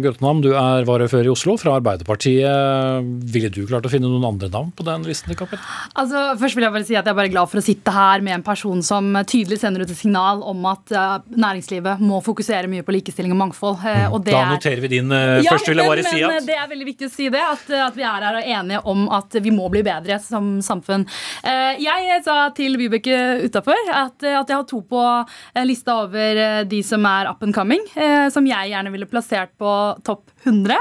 Grøttenham, du er varaordfører i Oslo fra Arbeiderpartiet. Ville du klart å finne noen andre navn på den listen? Kappel? Altså, først vil jeg bare si at jeg er bare glad for å sitte her med en person som tydelig sender ut et signal om at uh, næringslivet må fokusere mye på likestilling og mangfold. Uh, og da noterer vi din uh, ja, første, vil jeg bare si at Det er veldig viktig å si det, at, at vi er her og enige om at vi må bli bedre som samfunn. Eh, jeg sa til Vibeke utafor at, at, jeg har to på lista over eh, de som er up and coming, eh, som jeg gjerne ville plassert på topp 100.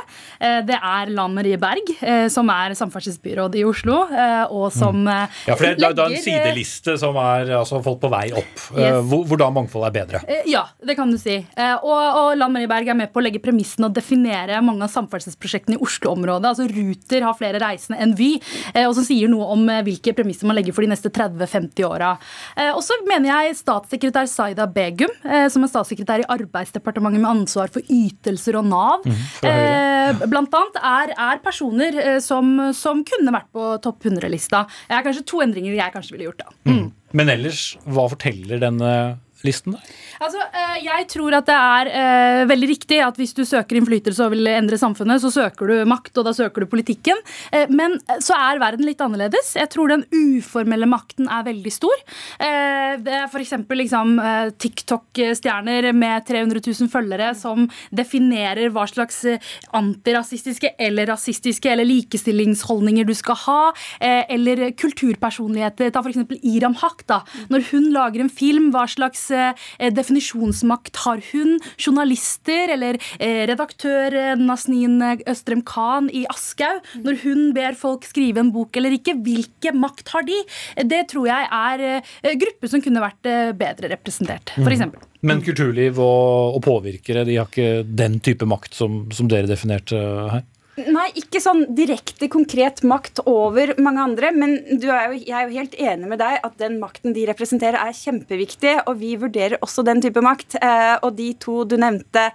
Det er Lan Marie Berg, som er samferdselsbyråd i Oslo, og som mm. Ja, for det, er en sideliste som er altså, folk på vei opp. Yes. Hvordan mangfold er bedre. Ja, det kan du si. Og, og Lan Marie Berg er med på å legge premissene og definere mange av samferdselsprosjektene i Oslo-området. Altså Ruter har flere reisende enn Vy, og som sier noe om hvilke premisser man legger for de neste 30-50 åra. Eh, og så mener jeg statssekretær Saida Begum, eh, som er statssekretær i Arbeidsdepartementet med ansvar for ytelser og Nav, mm, blant annet er, er personer som, som, kunne vært på topp 100-lista. Det er kanskje to endringer jeg kanskje ville gjort da. Mm. Men ellers, hva forteller denne listen der? Altså, eh, Jeg tror at det er eh, veldig riktig at hvis du søker innflytelse og vil endre samfunnet, så søker du makt, og da søker du politikken. Eh, men så er verden litt annerledes. Jeg tror den uformelle makten er veldig stor. Det er f.eks. Liksom, TikTok-stjerner med 300 000 følgere som definerer hva slags antirasistiske eller rasistiske eller likestillingsholdninger du skal ha. Eller kulturpersonligheter. Ta f.eks. Iram Haq. da. Når hun lager en film, hva slags eh, definisjonsmakt har hun? Journalister eller eh, redaktør Nasneen Østrem Khan i Aschhaug, når hun ber folk skrive en bok eller ikke, hvilke makt har de? Det tror jeg er grupper som kunne vært bedre representert, f.eks. Mm. Men kulturliv og, og, påvirkere de har ikke den type makt som, som dere definerte her? Nei, ikke sånn direkte konkret makt over mange andre. Men er jo, jeg er jo helt enig med deg at den makten de representerer, er kjempeviktig. Og vi vurderer også den type makt. Eh, og de to du nevnte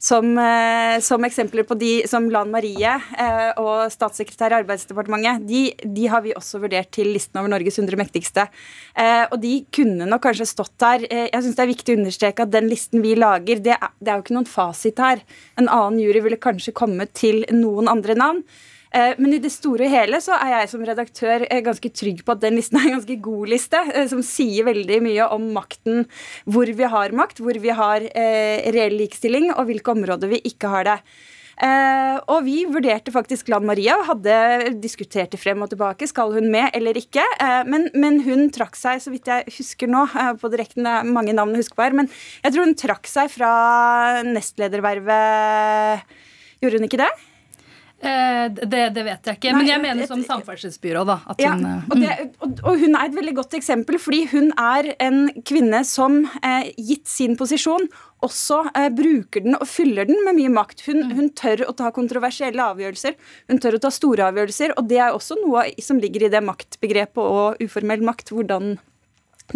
som, eh, som, eksempler på de som Lan Marie eh, og statssekretær i Arbeidsdepartementet, de, de, har vi også vurdert til listen over Norges 100 mektigste. Eh, og de kunne nok kanskje stått der. Jeg syns det er viktig å understreke at den listen vi lager, det er, det er jo ikke noen fasit her. En annen jury ville kanskje kommet til noen andre navn. Eh, men i det store og hele så er jeg som redaktør eh, ganske trygg på at den listen er en ganske god liste, eh, som sier veldig mye om makten, hvor vi har makt, hvor vi har reell likestilling, og hvilke områder vi ikke har det. Uh, og vi vurderte faktisk Lan Maria, hadde diskutert det frem og tilbake. Skal hun med eller ikke? Uh, men, men, hun trakk seg, så vidt jeg husker nå, uh, på direkten, er mange navn å huske på her, men jeg tror hun trakk seg fra nestledervervet. Gjorde hun ikke det? Det, det, vet jeg ikke, Nei, men jeg mener som samferdselsbyrå. da. Hun, ja, og, det, og, og, hun er et veldig godt eksempel, fordi hun er en kvinne som, gitt sin posisjon, også eh, bruker den og fyller den med mye makt. Hun, mm. hun, tør å ta kontroversielle avgjørelser, hun tør å ta store avgjørelser. Og det er også noe som ligger i det maktbegrepet og uformell makt. Hvordan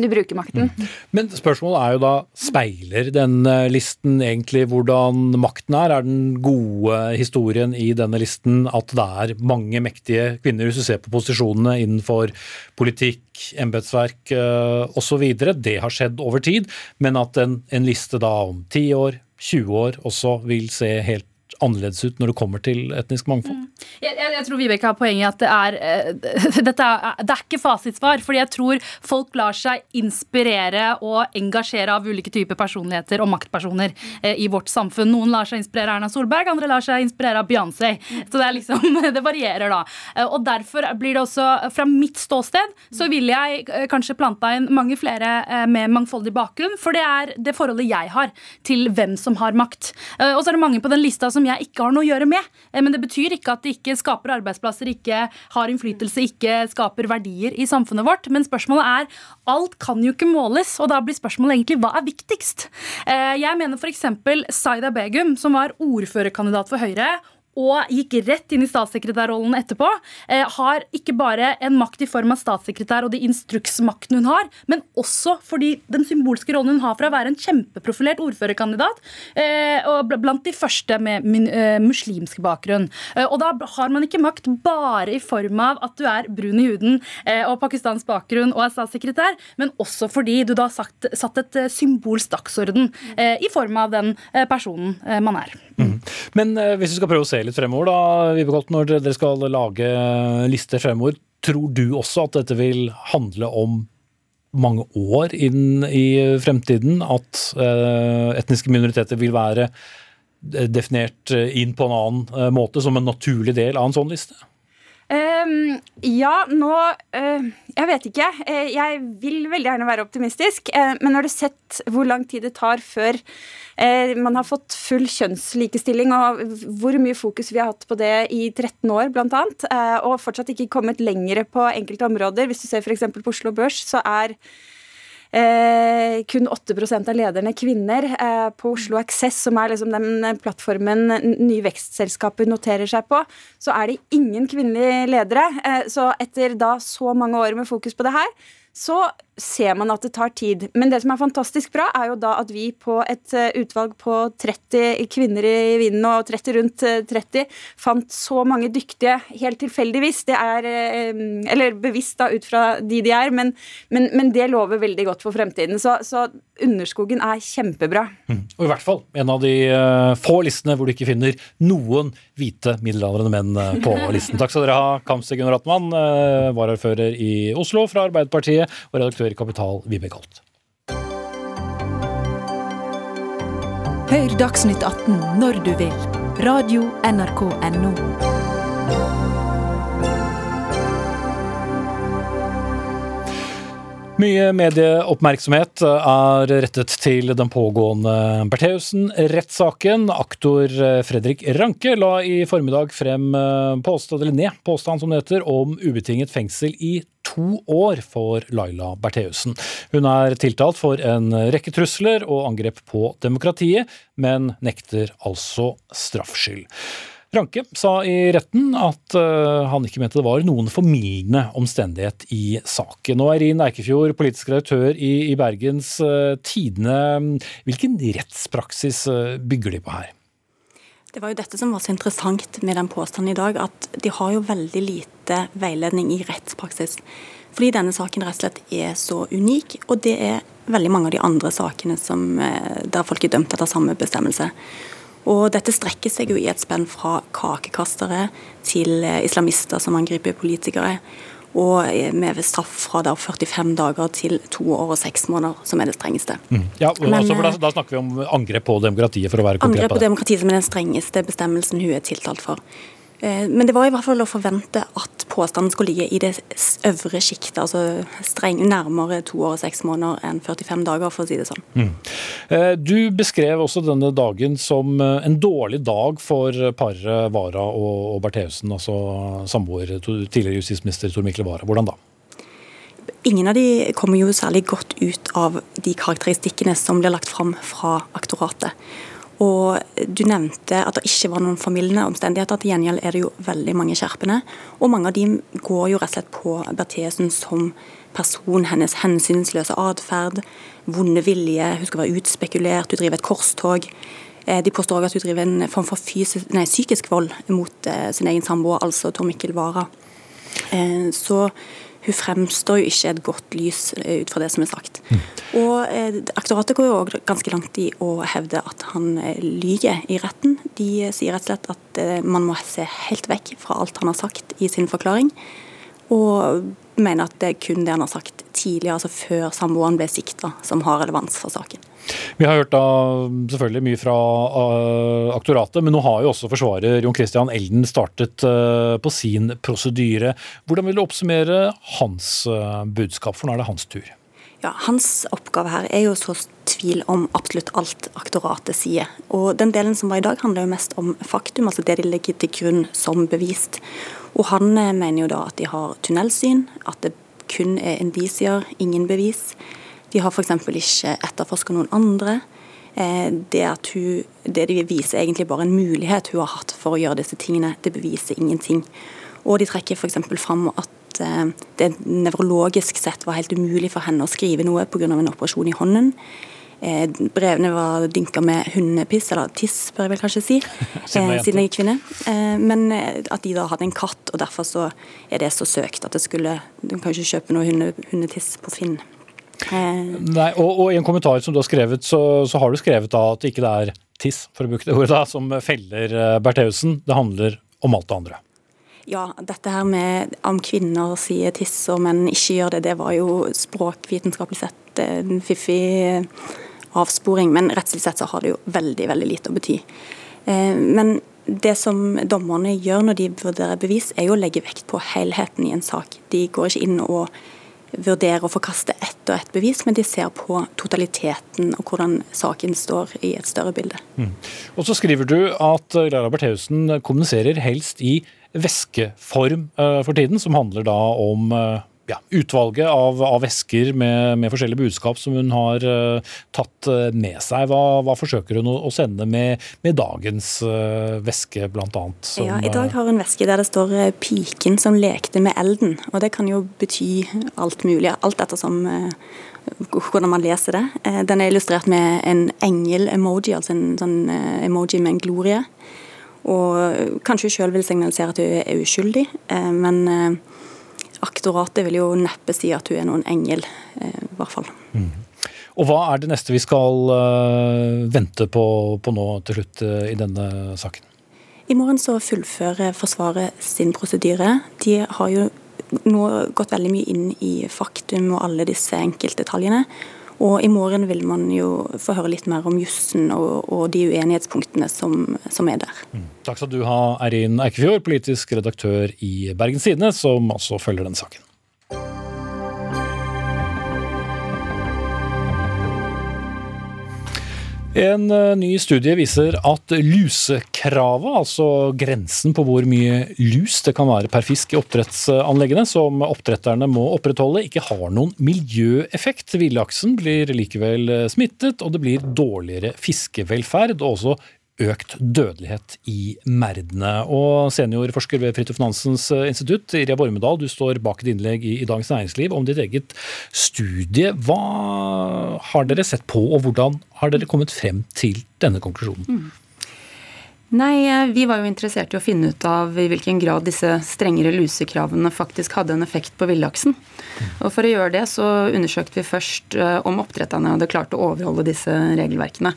du bruker makten. Mm. Men spørsmålet er jo da, speiler denne listen egentlig hvordan makten er? Er den gode historien i denne listen at det er mange mektige kvinner, hvis du ser på posisjonene innenfor politikk, embetsverk uh, osv.? Det har skjedd over tid, men at en, en liste da om 10 år, 20 år også vil se helt annerledes ut når det kommer til etnisk mangfold. Mm. Jeg, jeg, jeg, tror Vibeke har poenget i at det er, uh, dette er, det er ikke fasitsvar. fordi jeg tror folk lar seg inspirere og engasjere av ulike typer personligheter og maktpersoner uh, i vårt samfunn. Noen lar seg inspirere av Erna Solberg, andre lar seg inspirere av Beyoncé. Så det er liksom, det varierer da. Uh, og derfor blir det også, fra mitt ståsted, så ville jeg kanskje planta inn mange flere med mangfoldig bakgrunn, for det er det forholdet jeg har til hvem som har makt. Og så er det mange på den lista som jeg ikke har noe å gjøre med. Men det betyr ikke at de ikke skaper arbeidsplasser, ikke har innflytelse, ikke skaper verdier i samfunnet vårt. Men spørsmålet er alt kan jo ikke måles, og da blir spørsmålet egentlig hva er viktigst? Eh, jeg mener f.eks. Saida Begum, som var ordførerkandidat for Høyre og gikk rett inn i statssekretærrollen etterpå, eh, har ikke bare en makt i form av statssekretær og de instruksmakten hun har, men også fordi den symbolske rollen hun har fra å være en kjempeprofilert ordførerkandidat, eh, og blant de første med eh, muslimsk bakgrunn. Og da har man ikke makt bare i form av at du er brun i huden og pakistansk bakgrunn og er statssekretær, men også fordi du da har satt et symbolsk dagsorden i form av den personen man er. Mm. Men hvis vi skal prøve å se litt fremover, da, Vibekolt, når dere skal lage lister fremover. Tror du også at dette vil handle om mange år inn i fremtiden? At eh, etniske minoriteter vil være eh, definert inn på en annen eh, måte, som en naturlig del av en sånn liste? Um, ja, nå uh, Jeg vet ikke. Uh, jeg vil veldig gjerne være optimistisk. Uh, men når du sett hvor lang tid det tar før man har fått full kjønnslikestilling, og hvor mye fokus vi har hatt på det i 13 år, blant annet, og fortsatt ikke kommet lenger på enkelte områder Hvis du ser f.eks. på Oslo Børs, så er Eh, kun 8 av lederne kvinner. Eh, på Oslo Access, som er liksom den plattformen nye vekstselskaper noterer seg på, så er det ingen kvinnelige ledere. Eh, så etter da så mange år med fokus på det her, så ser man at det tar tid. Men det som er fantastisk bra, er jo da at vi på et eh, utvalg på 30 kvinner i vinden og 30 rundt 30 eh, fant så mange dyktige helt tilfeldigvis. Det er eh, Eller bevisst, da, ut fra de de er, men, men, men det lover veldig godt for fremtiden. Så, så Underskogen er kjempebra. Mm. Og i hvert fall en av de få listene hvor du ikke finner noen hvite middelaldrende menn på listen. Takk skal dere ha, Kamzy Gunaratman, varaordfører i Oslo fra Arbeiderpartiet og redaktør i Kapital, Vibeke Holt. Hør Dagsnytt 18 når du vil. Radio NRK Radio.nrk.no. Mye medieoppmerksomhet er rettet til den pågående Bertheussen-rettssaken. Aktor Fredrik Ranke la i formiddag frem påstand, eller ned påstand som det heter, om ubetinget fengsel i to år for Laila Bertheussen. Hun er tiltalt for en rekke trusler og angrep på demokratiet, men nekter altså straffskyld. Ranke sa i retten at uh, han ikke mente det var noen formildende omstendighet i saken. Og Eirin Eikefjord, politisk redaktør i, Bergens uh, Tidende. Hvilken rettspraksis uh, bygger de på her? Det var jo dette som var så interessant med den påstanden i dag, at de har jo veldig lite veiledning i rettspraksis. Fordi denne saken rett og slett er så unik, og det er veldig mange av de andre sakene som, der folk er dømt etter samme bestemmelse. Og dette strekker seg jo i et spenn fra kakekastere til islamister som angriper politikere. Og med straff fra da 45 dager til to år og seks måneder, som er det strengeste. Mm. Ja, Men, altså, da, da, snakker vi om angrep på demokratiet, for å være konkret på det. Angrep på demokratiet som er den strengeste bestemmelsen hun er tiltalt for. Eh, men det var i hvert fall å forvente at påstanden skulle ligge i det øvre sjiktet, altså streng, nærmere to år og seks måneder enn 45 dager, for å si det sånn. Mm. Eh, du beskrev også denne dagen som eh, en dårlig dag for paret Wara og Bertheussen, altså samboer, tidligere justisminister Tor Mikkel Wara. Hvordan da? Ingen av de kommer jo særlig godt ut av de karakteristikkene som blir lagt fram fra aktoratet. Og Du nevnte at det ikke var noen formildende omstendigheter. Til gjengjeld er det jo veldig mange skjerpende. Og mange av de går jo rett og slett på Bertheussen som person, hennes hensynsløse atferd, vonde vilje, hun skal være utspekulert, hun driver et korstog. Eh, de påstår også at hun driver en form for fysisk, nei, psykisk vold mot eh, sin egen samboer, altså Tor Mikkel Wara. Eh, så hun fremstår jo ikke et godt lys eh, ut fra det som er sagt. Mm. Og eh, Aktoratet går jo òg ganske langt i å hevde at han eh, lyver i retten. De sier rett og slett at eh, man må se helt vekk fra alt han har sagt i sin forklaring. Og mener at det er kun det han har sagt tidligere, altså før samboeren ble sikta, som har relevans for saken. Vi har hørt da selvfølgelig mye fra uh, aktoratet, men nå har jo også forsvarer Jon Christian Elden startet uh, på sin prosedyre. Hvordan vil du oppsummere hans uh, budskap, for nå er det hans tur? Ja, Hans oppgave her er jo så tvil om absolutt alt aktoratet sier. Og Den delen som var i dag, handler jo mest om faktum, altså det de legger til grunn som bevist. Og Han mener jo da at de har tunnelsyn, at det kun er indisier, ingen bevis. De har f.eks. ikke etterforska noen andre. Eh, det, at hun, det de viser, er egentlig bare en mulighet hun har hatt for å gjøre disse tingene. Det beviser ingenting. Og de trekker f.eks. fram at eh, det nevrologisk sett var helt umulig for henne å skrive noe pga. en operasjon i hånden. Eh, brevene var dynka med hundepiss, eller tiss, bør jeg vel kanskje si, siden jeg er kvinne. Men at de da hadde en katt, og derfor så er det så søkt at det skulle De kan ikke kjøpe noe hundetiss på Finn. Nei, og, og, I en kommentar som du har skrevet, så, så har du skrevet da at ikke det er tiss, for å bruke det ordet, da, som feller eh, Bertheussen. Det handler om alt det andre. Ja, dette her med om kvinner sier tiss og menn ikke gjør det, det var jo språkvitenskapelig sett en fiffig avsporing. Men rettslig sett så har det jo veldig, veldig lite å bety. Eh, men det som dommerne gjør når de vurderer bevis, er jo å legge vekt på helheten i en sak. De går ikke inn og vurdere å forkaste ett og ett bevis, men de ser på totaliteten og hvordan saken står i et større bilde. Mm. Og så skriver du at Laila Bertheussen kommuniserer helst i væskeform uh, for tiden, som handler da om uh, ja, utvalget av, av vesker med, med, forskjellige budskap som hun har uh, tatt uh, med seg. Hva, hva, forsøker hun å, å sende med, med dagens uh, veske, bl.a.? Ja, I dag har hun veske der det står 'piken som lekte med elden'. og Det kan jo bety alt mulig, alt ettersom hvordan man leser det. Den er illustrert med en engel-emoji, altså en sånn emoji med en glorie. Og kanskje hun sjøl vil signalisere at hun er uskyldig, men aktoratet vil jo neppe si at hun er noen engel, eh, i hvert fall. Mm. Og Hva er det neste vi skal uh, vente på, på, nå til slutt uh, i denne saken? I morgen så fullfører Forsvaret sin prosedyre. De har jo nå gått veldig mye inn i faktum og alle disse enkeltdetaljene. Og i morgen vil man jo få høre litt mer om jussen og, og, de uenighetspunktene som, som er der. Mm. Takk skal du ha, Eirin Eikefjord, politisk redaktør i Bergens Tidende, som altså følger den saken. En eh, ny studie viser at lusekravet, altså grensen på hvor mye lus det kan være per fisk i oppdrettsanleggene, som oppdretterne må opprettholde, ikke har noen miljøeffekt. Villaksen blir likevel eh, smittet, og det blir dårligere fiskevelferd og også økt dødelighet i merdene. Og Seniorforsker ved Fridtjof Nansens eh, institutt, Irja Bormedal, du står bak et innlegg i, i Dagens Næringsliv om ditt eget studie. Hva har dere sett på, og hvordan har dere kommet frem til denne konklusjonen? Mm. Nei, eh, Vi var jo interessert i å finne ut av i hvilken grad disse strengere lusekravene faktisk hadde en effekt på villaksen. Og For å gjøre det så undersøkte vi først eh, om oppdretterne hadde klart å overholde disse regelverkene.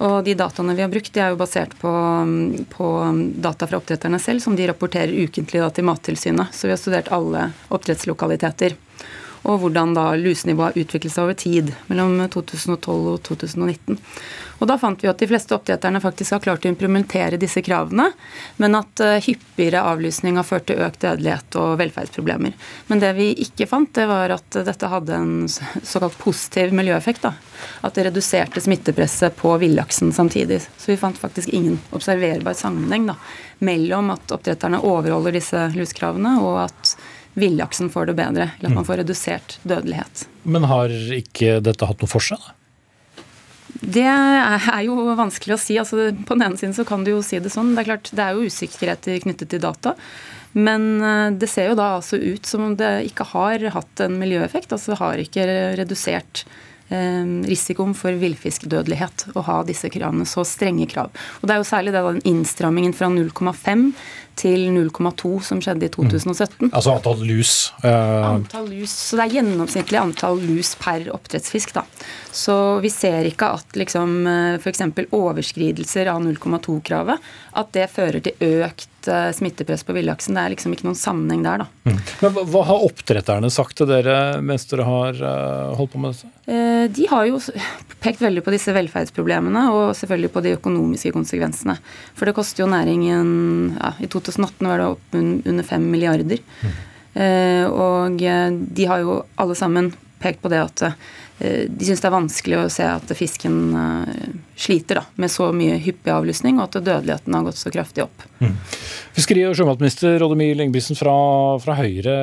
Og de dataene vi har brukt, de er jo basert på, på data fra oppdretterne selv, som de rapporterer ukentlig da, til Mattilsynet. Så vi har studert alle oppdrettslokaliteter og hvordan da lusenivået har utviklet seg over tid, mellom 2012 og 2019. Og Da fant vi at de fleste oppdretterne faktisk har klart å implementere disse kravene, men at uh, hyppigere avlysning har ført til økt dødelighet og velferdsproblemer. Men det vi ikke fant, det var at dette hadde en såkalt positiv miljøeffekt. da. At det reduserte smittepresset på villaksen samtidig. Så vi fant faktisk ingen observerbar sammenheng da, mellom at oppdretterne overholder disse lusekravene, og at villaksen får det bedre, eller at man mm. får redusert dødelighet. Men har ikke dette hatt noe for seg? da? Det er jo vanskelig å si. Altså, på den ene siden så kan du jo si det sånn. Det er klart, det er jo usikkerhet knyttet til data. Men eh, det ser jo da altså ut som om det ikke har hatt en miljøeffekt. Altså har ikke redusert eh, risikoen for villfiskdødelighet å ha disse kravene, så strenge krav. Og Det er jo særlig den innstrammingen fra 0,5 til 0,2 som skjedde i 2017. Mm. Altså antall lus? Uh... Antall lus, Så det er gjennomsnittlig antall lus per oppdrettsfisk. da. Så vi ser ikke at liksom eh, f.eks. overskridelser av 0,2-kravet at det fører til økt uh, smittepress på villaksen. Det er liksom ikke noen sammenheng der, da. Mm. Men Hva har oppdretterne sagt til dere mens dere har uh, holdt på med dette? Uh, de har jo pekt veldig på disse velferdsproblemene og selvfølgelig på de økonomiske konsekvensene. For det koster jo næringen ja, I 2018 var det opp under 5 milliarder. Mm. Og de har jo alle sammen pekt på det at Eh, de syns det er vanskelig å se at fisken eh, sliter da, med så mye hyppig avlysning, og at dødeligheten har gått så kraftig opp. Mm. Fiskeri- og sjømatminister Oddemir Lengebrisen fra, fra Høyre,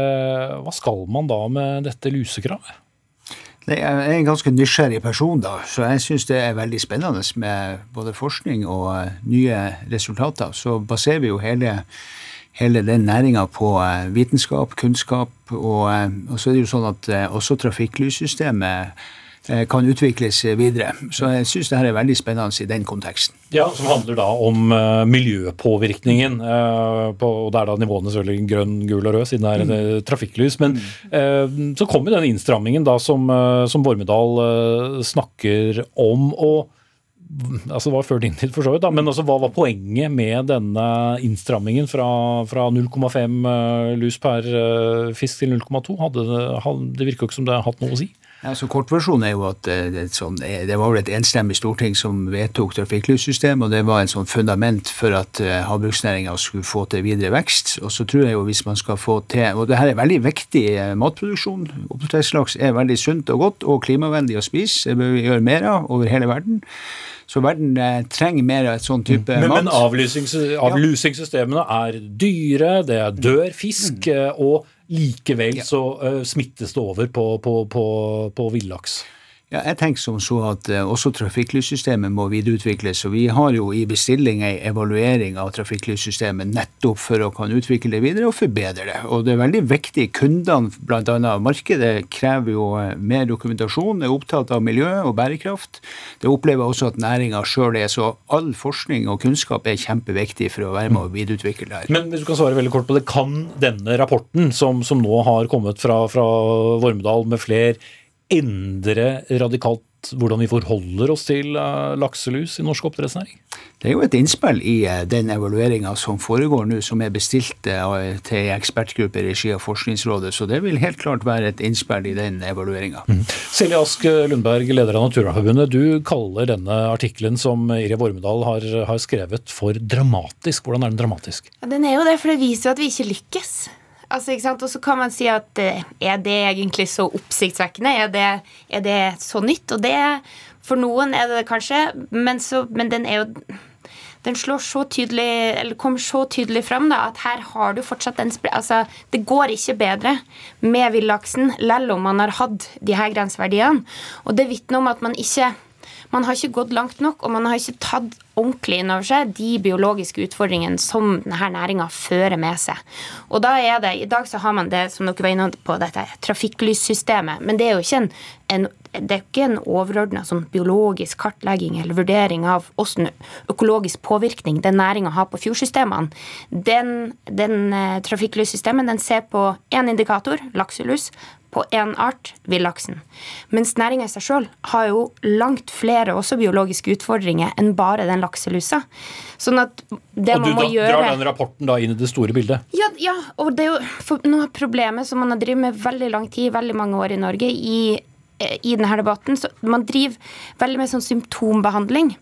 hva skal man da med dette lusekravet? Jeg er en ganske nysgjerrig person, da, så jeg syns det er veldig spennende med både forskning og eh, nye resultater. Så baserer vi jo hele hele den næringa på eh, vitenskap, kunnskap. Og, eh, og, så er det jo sånn at eh, også trafikklyssystemet kan utvikles videre. Så jeg syns det her er veldig spennende i den konteksten. Ja, Som handler da om miljøpåvirkningen. på, og Det er da nivåene selvfølgelig grønn, gul og rød, siden det er mm. trafikklys. Men mm. så kommer den innstrammingen da som, som Vormedal snakker om. og altså Det var før din tid, for så vidt, da, men altså, hva var poenget med denne innstrammingen fra, fra 0,5 eh, lus per uh, fisk til 0,2? Det virker ikke som det har hatt noe å si? Ja, så Kortversjonen er jo at eh, det, sånn, det var vel et enstemmig storting som vedtok trafikklyssystemet, og det var en sånn fundament for at havbruksnæringa skulle få til videre vekst. Og så tror jeg jo hvis man skal få til Og det her er veldig viktig matproduksjon. Oppdrettslaks er veldig sunt og godt og klimavennlig å spise. Det bør vi gjøre mer av over hele verden. Så verden eh, trenger mer av et sånn type men, mat. Men avlusingssystemene er dyre, det dør fisk, mm. Eh, og likevel så uh, smittes det over på, på, på, på villaks. Ja, jeg tenker som så at uh, også trafikklyssystemet må videreutvikles. og Vi har jo i bestilling en evaluering av trafikklyssystemet nettopp for å kan utvikle det videre og forbedre det. Og det er veldig viktig. Kundene, bl.a. markedet, krever jo uh, mer dokumentasjon, er opptatt av miljø og bærekraft. Det opplever også at næringa sjøl er. Så all forskning og kunnskap er kjempeviktig for å være med og videreutvikle det her. Men hvis du kan svare veldig kort på det, kan denne rapporten som, som nå har kommet fra, fra Vormedal med flere endre radikalt hvordan vi forholder oss til eh, lakselus i norsk oppdrettsnæring? Det er jo et innspill i eh, den evalueringa som foregår nå, som er bestilt eh, til ekspertgrupper ekspertgruppe i regi av Forskningsrådet. Så det vil helt klart være et innspill i den evalueringa. Mm. Silje Ask Lundberg, leder av Naturvernforbundet. Du kaller denne artikkelen som Iri Vormedal har, har, skrevet for dramatisk. Hvordan er den dramatisk? Ja, den er jo det, for det viser jo at vi ikke lykkes. Altså, ikke sant? Og så kan man si at eh, er det egentlig så oppsiktsvekkende? Er det, er det så nytt? Og det For noen er det kanskje, men, så, men den er jo den slår så tydelig, eller kommer så tydelig fram da, at her har du fortsatt en altså, Det går ikke bedre med villaksen, selv om man har hatt de her grenseverdiene. Og det vitner om at man ikke man har ikke gått langt nok, og man har ikke tatt ordentlig inn over seg de biologiske utfordringene som denne næringa fører med seg. Og da er det, I dag så har man det som dere var inne på, dette trafikklyssystemet. Men det er jo ikke en, en det er ikke en overordna sånn biologisk kartlegging eller vurdering av hvordan økologisk påvirkning den næringa har på fjordsystemene. Den, den eh, trafikklyssystemet den ser på én indikator, lakselus, på én art, villaksen. Mens næringa i seg sjøl har jo langt flere også biologiske utfordringer enn bare den lakselusa. Sånn at det og man må da, gjøre drar den rapporten da inn i det store bildet? ja, ja, og det er jo noe av problemet som man har drevet med veldig lang tid, veldig mange år i Norge, i, i denne debatten. Så man driver veldig med sånn symptombehandling.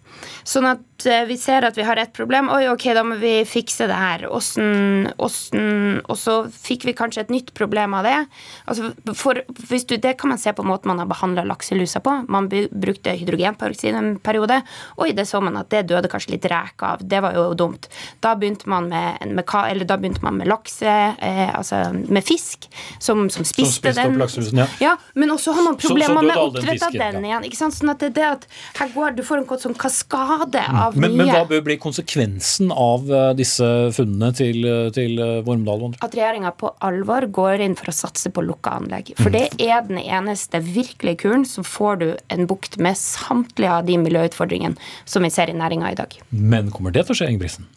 Sånn at eh, vi ser at vi har et problem. Oi, ok, da må vi fikse det her. Åssen åssen- Og så fikk vi kanskje et nytt problem av det. Altså, for, du, det kan man se på måten man har behandla lakselusa på. Man brukte hydrogenperoksid en periode. Oi, det så man at det døde kanskje litt reker av. Det var jo dumt. Da begynte man med, med, eller da begynte man med lakse, eh, altså med fisk, som, som spiste spiste opp den. lakselusen, ja. ja. Men også har man problemer med all den oppdrett av fisken, den ja. igjen. ikke sant? Sånn at det er det at her går, Du får en sånn kaskade av Men, mye. men hva bør bli konsekvensen av eh, disse funnene til, eh, til eh, Vormdal? at regjeringa på alvor går inn for å satse på lukka anlegg. For det er den eneste virkelige kuren som får du en bukt med samtlige av de miljøutfordringene som vi ser i næringa i dag. Men kommer det til å skje, Ingebrigtsen?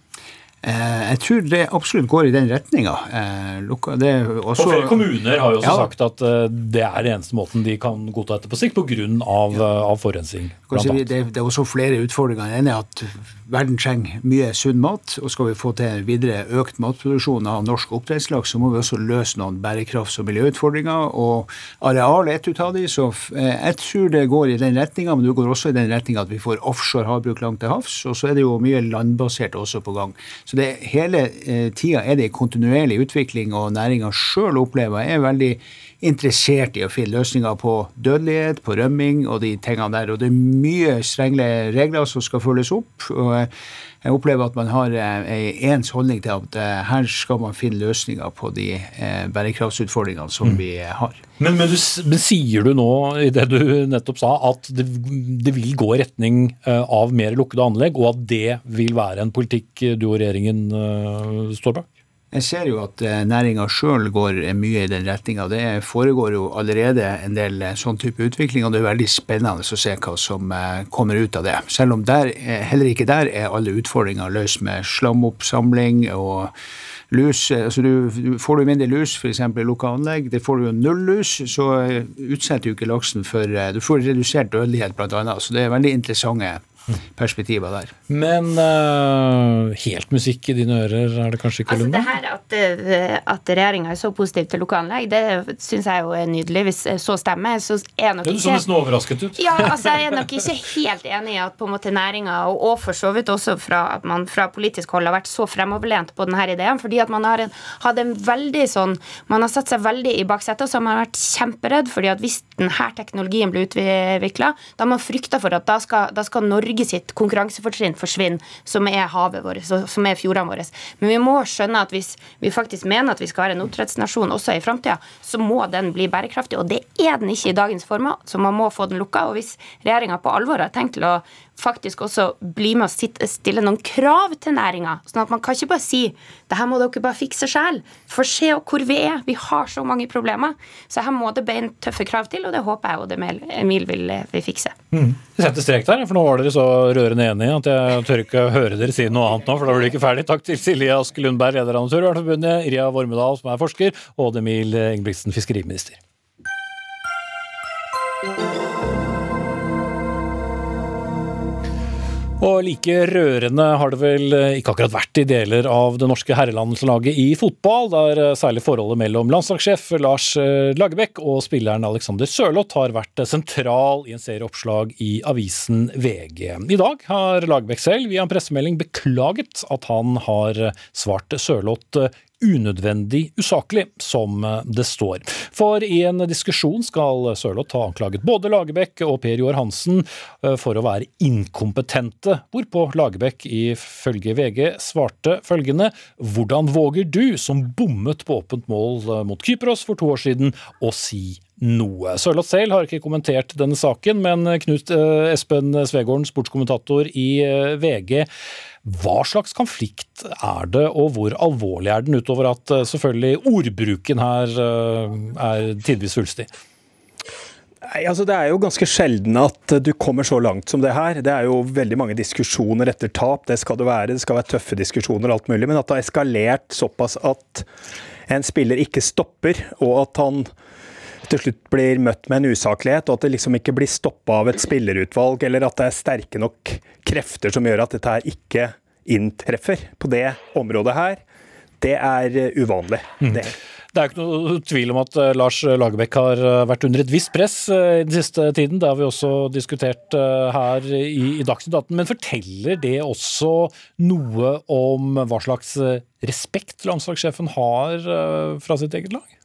Eh, jeg tror det absolutt går i den retninga. Eh, er flere kommuner har jo også Ja. sagt at eh, det er den eneste måten de kan godta dette på sikt, pga. Av, ja. av forurensning. annet. det, det er også flere utfordringer. Den ene er at verden trenger mye sunn mat. Og skal vi få til videre økt matproduksjon av norsk oppdrettslaks, så må vi også løse noen bærekrafts- og miljøutfordringer. Og areal er et ut av de, så jeg tror det går i den retninga. Men det går også i den retninga at vi får offshore havbruk langt til havs. Og så er det jo mye landbasert også på gang. Så det, hele eh, tida er det en kontinuerlig utvikling, og næringa sjøl opplever er veldig interessert i å finne løsninger på dødelighet, på rømming og de tingene der. Og det er mye strenge regler som skal følges opp. og eh, jeg opplever at man har en ens holdning til at eh, her skal man finne løsninger på de eh, bærekraftsutfordringene som vi eh, har. Men, men, du, men sier du nå, i det du nettopp sa, at det, det vil gå i retning eh, av mer lukkede anlegg, og at det vil være en politikk eh, du og regjeringen eh, står bak? Jeg ser jo at næringa sjøl går eh, mye i den retninga. Det foregår jo allerede en del eh, sånn type utvikling, og det er veldig spennende å se hva som eh, kommer ut av det. Selv om der, eh, heller ikke der er alle utfordringer løst med slamoppsamling og lus. Eh, Altså du, du får du mindre lus, f.eks. i lukka anlegg, det får du jo null lus, så eh, utsetter jo ikke laksen for eh, Du får redusert dødelighet, bl.a. Så det er veldig interessante perspektiver der. Men uh, helt musikk i dine ører er det kanskje ikke, Altså Lunde? det her At, eh, at regjeringa er så positiv til lokalanlegg, det syns jeg jo er nydelig. Hvis så stemmer, så er nok ikke Du så nesten overrasket ut. Ja, altså Jeg er nok ikke helt enig i at på en måte næringa, og, og for så vidt også fra at man fra politisk hold har vært så fremoverlent på denne ideen. Fordi at man har en, hadde en veldig sånn Man har satt seg veldig i baksetet, og så har man vært kjemperedd fordi at hvis denne teknologien blir utvikla, da har man frykta for at da skal, da skal Norge sitt konkurransefortrinn forsvinner, som er havet vårt, som er fjordene våre. Men vi må skjønne at hvis vi faktisk mener at vi skal være en oppdrettsnasjon også i framtida, så må den bli bærekraftig. Og det er den ikke i dagens former, så man må få den lukka. Og hvis regjeringa på alvor har tenkt til å faktisk også bli med og stille noen krav til næringa, sånn at man kan ikke bare si det her må dere bare fikse sjøl. For se hvor vi er. Vi har så mange problemer. Så her må det bein tøffe krav til, og det håper jeg og Emil, vil, vil fikse. Mm. Setter strek der, for nå var dere så rørende enige at jeg tør ikke høre dere si noe annet nå, for da blir det ikke ferdig. Takk til Silje Ask Lundberg, leder av Naturvernforbundet, Irja Vormedal, som er forsker, og Emil Ingebrigtsen, fiskeriminister. Og like rørende har det vel ikke akkurat vært i deler av det norske herrelandslaget i fotball, der særlig forholdet mellom landslagssjef Lars Lagerbäck og spilleren Alexander Sørloth har vært sentral i en serie oppslag i avisen VG. I dag har Lagerbäck selv via en pressemelding beklaget at han har svart Sørloth unødvendig usaklig, som det står. For i en diskusjon skal Sørloth ha anklaget både Lagerbäck og Per Joar Hansen eh, for å være inkompetente, hvorpå Lagerbäck ifølge VG svarte følgende Hvordan våger du, som bommet på åpent mål eh, mot Kypros for to år siden, å si noe. Sørloth selv har ikke kommentert denne saken, men Knut eh, Espen Svegården, sportskommentator i eh, VG, hva slags konflikt er det, og hvor alvorlig er den, utover at eh, selvfølgelig ordbruken her er tidvis svulstig? Nei, altså Det er jo ganske sjelden at du kommer så langt som det her. Det er jo veldig mange diskusjoner etter tap. Det skal det være. Det skal være tøffe diskusjoner og alt mulig. Men at det har eskalert såpass at en spiller ikke stopper, og at han til slutt blir møtt med en usaklighet, og at det liksom ikke blir stoppa av et spillerutvalg, eller at det er sterke nok krefter som gjør at dette her ikke inntreffer på det området her, det er uvanlig. Mm. Det det er ikke noe tvil om at eh, Lars Lagerbäck har eh, vært under et visst press i den siste tiden. Det har vi også diskutert her i, i Dagsnytt 18. Men forteller det også noe om hva slags respekt landslagssjefen har fra sitt eget lag?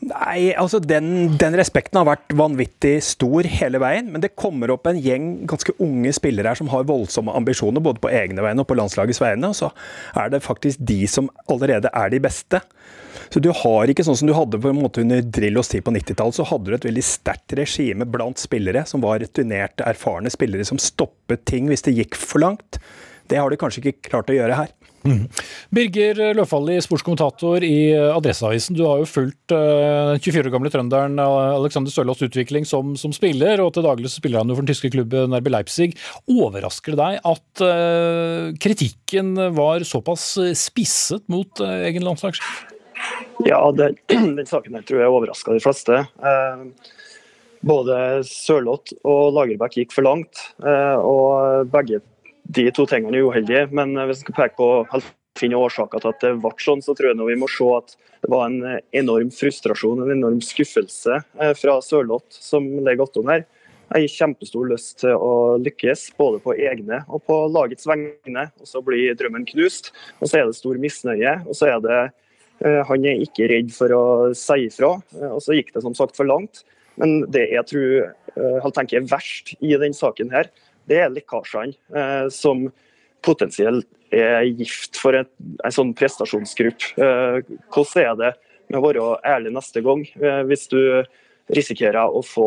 Nei, altså den, den, respekten har vært vanvittig stor hele veien. Men det kommer opp en gjeng ganske unge spillere her som har voldsomme ambisjoner, både på egne vegne og på landslagets vegne. Og så er det faktisk de som allerede er de beste. Så du har ikke sånn som du hadde på en måte under Drillos tid på 90-tallet, så hadde du et veldig sterkt regime blant spillere som var returnerte, erfarne spillere som stoppet ting hvis det gikk for langt. Det har de kanskje ikke klart å gjøre her. Mm. Birger Løfaldli, sportskommentator i Adresseavisen. Du har jo fulgt uh, 24 år gamle trønderen Alexander Sørloths utvikling som, som, spiller, og til daglig spiller han jo for den tyske klubben RB Leipzig. Overrasker det deg at uh, kritikken var såpass spisset mot uh, egen landslagssjef? Ja, det, den saken her tror jeg overraska de fleste. både Sørloth og Lagerbäck gikk for langt, og begge de to tingene er uheldige. Men eh, hvis vi skal peke på finne årsaker til at det ble sånn, så tror jeg vi må se at det var en eh, enorm frustrasjon en enorm skuffelse eh, fra Sørloth som ligger attom her. Jeg har kjempestor lyst til å lykkes, både på egne og på lagets vegne. Og så blir drømmen knust. Og så er det stor misnøye. Og så er det Han er ikke redd for å si ifra. Og så gikk det som sagt for langt. Men det jeg tror jeg tenker er verst i denne saken her, det er lekkasjene eh, som potensielt er gift for en, en sånn prestasjonsgruppe. Eh, hvordan er det med å være ærlig neste gang, eh, hvis du risikerer å få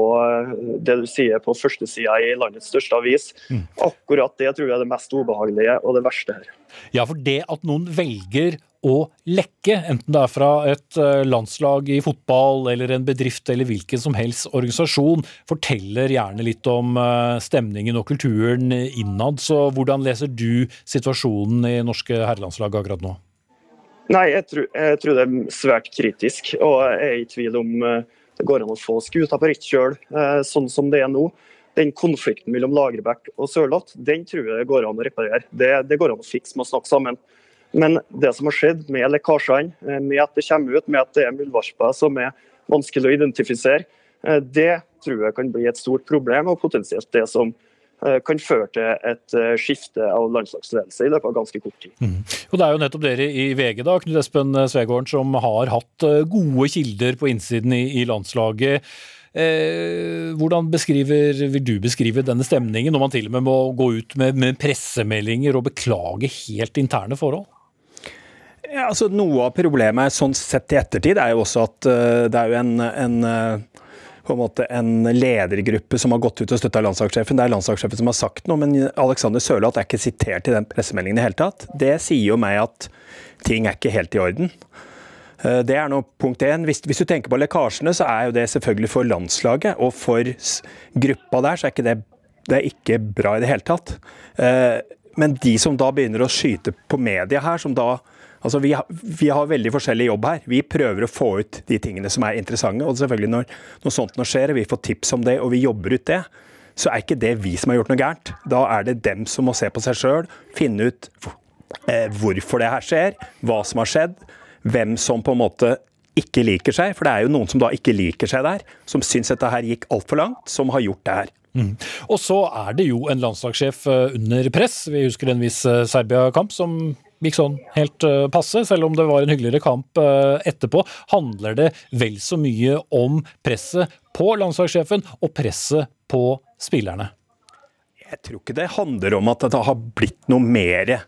det du sier på førstesida i landets største avis. Mm. Akkurat det tror jeg er det mest ubehagelige og det verste her. Ja, for det at noen velger å lekke, enten det er fra et eh, landslag i fotball eller en bedrift eller hvilken som helst organisasjon, forteller gjerne litt om eh, stemningen og kulturen innad. Så hvordan leser du situasjonen i norske herrelandslag akkurat nå? Nei, jeg tror, jeg tror, det er svært kritisk, og jeg er i tvil om eh, det går an å få skuta på rett kjøl sånn som det er nå. Den konflikten mellom Lagerbäck og Sørloth, den tror jeg det går an å reparere. Det, det går an å fikse med å snakke sammen. Men det som har skjedd med lekkasjene, eh, med at det kommer ut, med at det er muldvarper som er vanskelig å identifisere, eh, det tror jeg kan bli et stort problem, og potensielt det som eh, kan føre til et skifte av landslagsledelse i løpet av ganske kort tid. Mm. Og Det er jo nettopp dere i VG da, Knut Espen Svegården, som har hatt gode kilder på innsiden i, landslaget. Eh, hvordan vil du beskrive denne stemningen, når man til og med må gå ut med, med pressemeldinger og beklage helt interne forhold? Ja, altså Noe av problemet sånn sett i ettertid er jo også at uh, det er jo en, en uh, på en måte en ledergruppe som har gått ut og støtta landslagssjefen. Det er landslagssjefen som har sagt noe, men Alexander Sørloth er ikke sitert i den pressemeldingen i det hele tatt. Det sier jo meg at ting er ikke helt i orden. Uh, det er nå punkt én. Hvis, hvis, du tenker på lekkasjene, så er jo det selvfølgelig for landslaget. Og for gruppa der, så er ikke det, det er ikke bra i det hele tatt. Men de som da begynner å skyte på media her, som da Altså, vi, har, vi har veldig forskjellig jobb her. Vi prøver å få ut de tingene som er interessante. Og selvfølgelig når noe sånt nå skjer, og vi får tips om det, og vi jobber ut det, så er ikke det vi som har gjort noe gærent. Da er det dem som må se på seg sjøl, finne ut eh, hvorfor det her skjer, hva som har skjedd, hvem som på en måte ikke liker seg, for det er jo noen som da ikke liker seg der, som syns dette her gikk altfor langt, som har gjort det her. Mm. Og så er det jo en landslagssjef eh, under press. Vi husker en viss eh, Serbia-kamp som gikk sånn helt uh, passe, selv om det var en hyggeligere kamp uh, etterpå. Handler det vel så mye om presset på landslagssjefen og presset på spillerne? Jeg tror ikke det handler om at det har blitt noe mer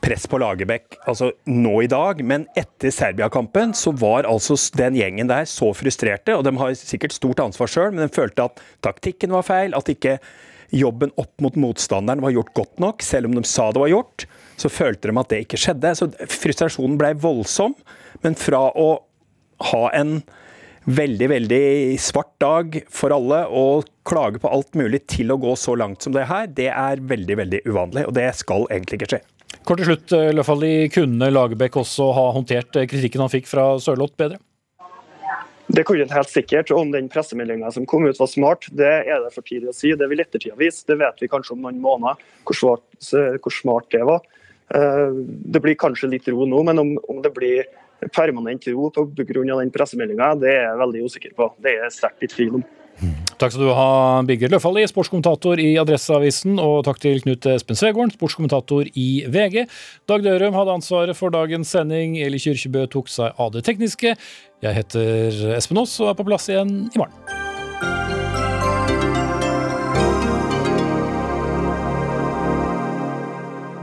press på Lagerbäck altså nå i dag, men etter Serbia-kampen så var altså den gjengen der så frustrerte, og de har sikkert stort ansvar sjøl, men de følte at taktikken var feil, at ikke jobben opp mot motstanderen var gjort godt nok, selv om de sa det var gjort så følte de at det ikke skjedde. Så frustrasjonen ble voldsom. Men fra å ha en veldig, veldig svart dag for alle og klage på alt mulig til å gå så langt som det her, det er veldig, veldig uvanlig. Og det skal egentlig ikke skje. Kort til slutt, eh, fall kunne Lagerbäck også ha håndtert eh, kritikken han fikk fra Sørloth bedre? Det kunne han helt sikkert. Om den pressemeldinga som kom ut var smart, det er det for tidlig å si. Det vil ettertida vise. Det vet vi kanskje om noen måneder, hvor, smart, hvor smart det var. Det blir kanskje litt ro nå, men om, om det blir permanent ro pga. den pressemeldinga, det er jeg veldig usikker på. Det er jeg sterkt i tvil om. Takk skal du ha, Birger Løfaldli, sportskommentator i Adresseavisen, og takk til Knut Espen Svegården, sportskommentator i VG. Dag Dørum hadde ansvaret for dagens sending, Eli Kyrkjebø tok seg av det tekniske. Jeg heter Espen Aas og er på plass igjen i morgen.